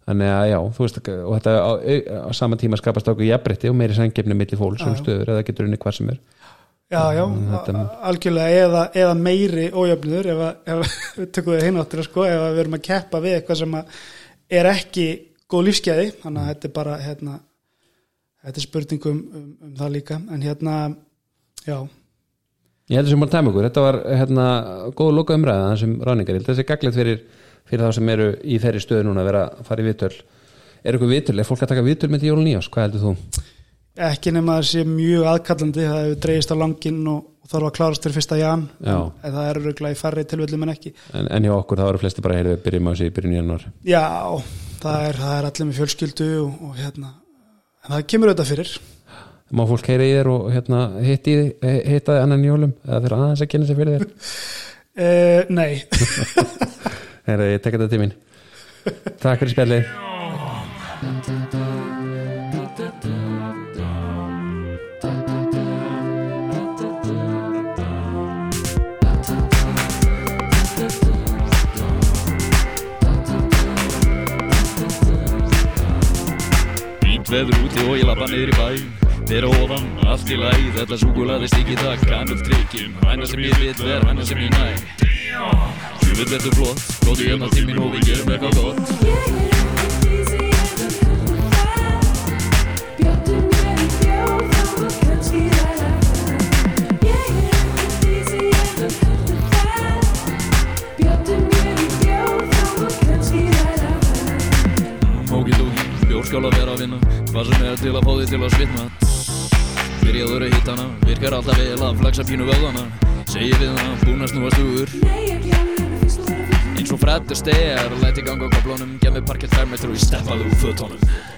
Þannig að já, þú veist og þetta á, á sama tíma skapast okkur jafnbrytti og meiri sangefni millir fólk sem stöður eða getur unni hvað sem er. Já, já, þetta... algjörlega eða, eða meiri ójöfnur ef, ef við tökum við hináttur sko, ef við erum að keppa við eitthvað sem er ekki góð lífskeiði þannig að þetta er bara hérna, þetta er spurningum um, um það líka. En hérna, já. Ég heldur sem bara tæm okkur, þetta var hérna, góð loka umræða þessum ráningar, þetta er gaglegt fyrir, fyrir þá sem eru í þeirri stöðu núna að vera að fara í viðtöl. Er eitthvað viðtöl, er fólk að taka viðtöl með jólun nýjás, hvað heldur þú? ekki nema að það sé mjög aðkallandi það hefur dreigist á langin og, þarf að klárast til fyrsta jan en það er öruglega í færri tilvöldum en ekki. En, en hjá okkur það eru flesti bara heyrðu byrjum á sig í byrjun januar Já, það er, það er allir með fjölskyldu og, og hérna en það kemur auðvitað fyrir. Má fólk heyra í þér og hérna, hitti hittaði annan jólum? Eða þeir aðeins að kynna sig fyrir þér? Uh, Nei Heyra, ég tekka þetta til mín. Takk fyrir spjallið. Veður úti og ég lappa niður í bæ. Þeirra ofan, allt í læð Þetta súkulaði stikki það, kannum trikkim Hæna sem ég vil ver, hæna sem ég næ Þú vil verður flott. Góði hérna tímin og við gerum eitthvað gott. Bjórskál að vera að vinna. Hvað sem er til að fá þig til að svitna. Byrjaður að hitta hana Virkar alltaf vel að flexa pínu vöðana Segir við hana, búin að snúa stugur Eins og frættur stegar Læti ganga á kaplónum Gef mig parkett færmestru og ég steppaði úr fötónum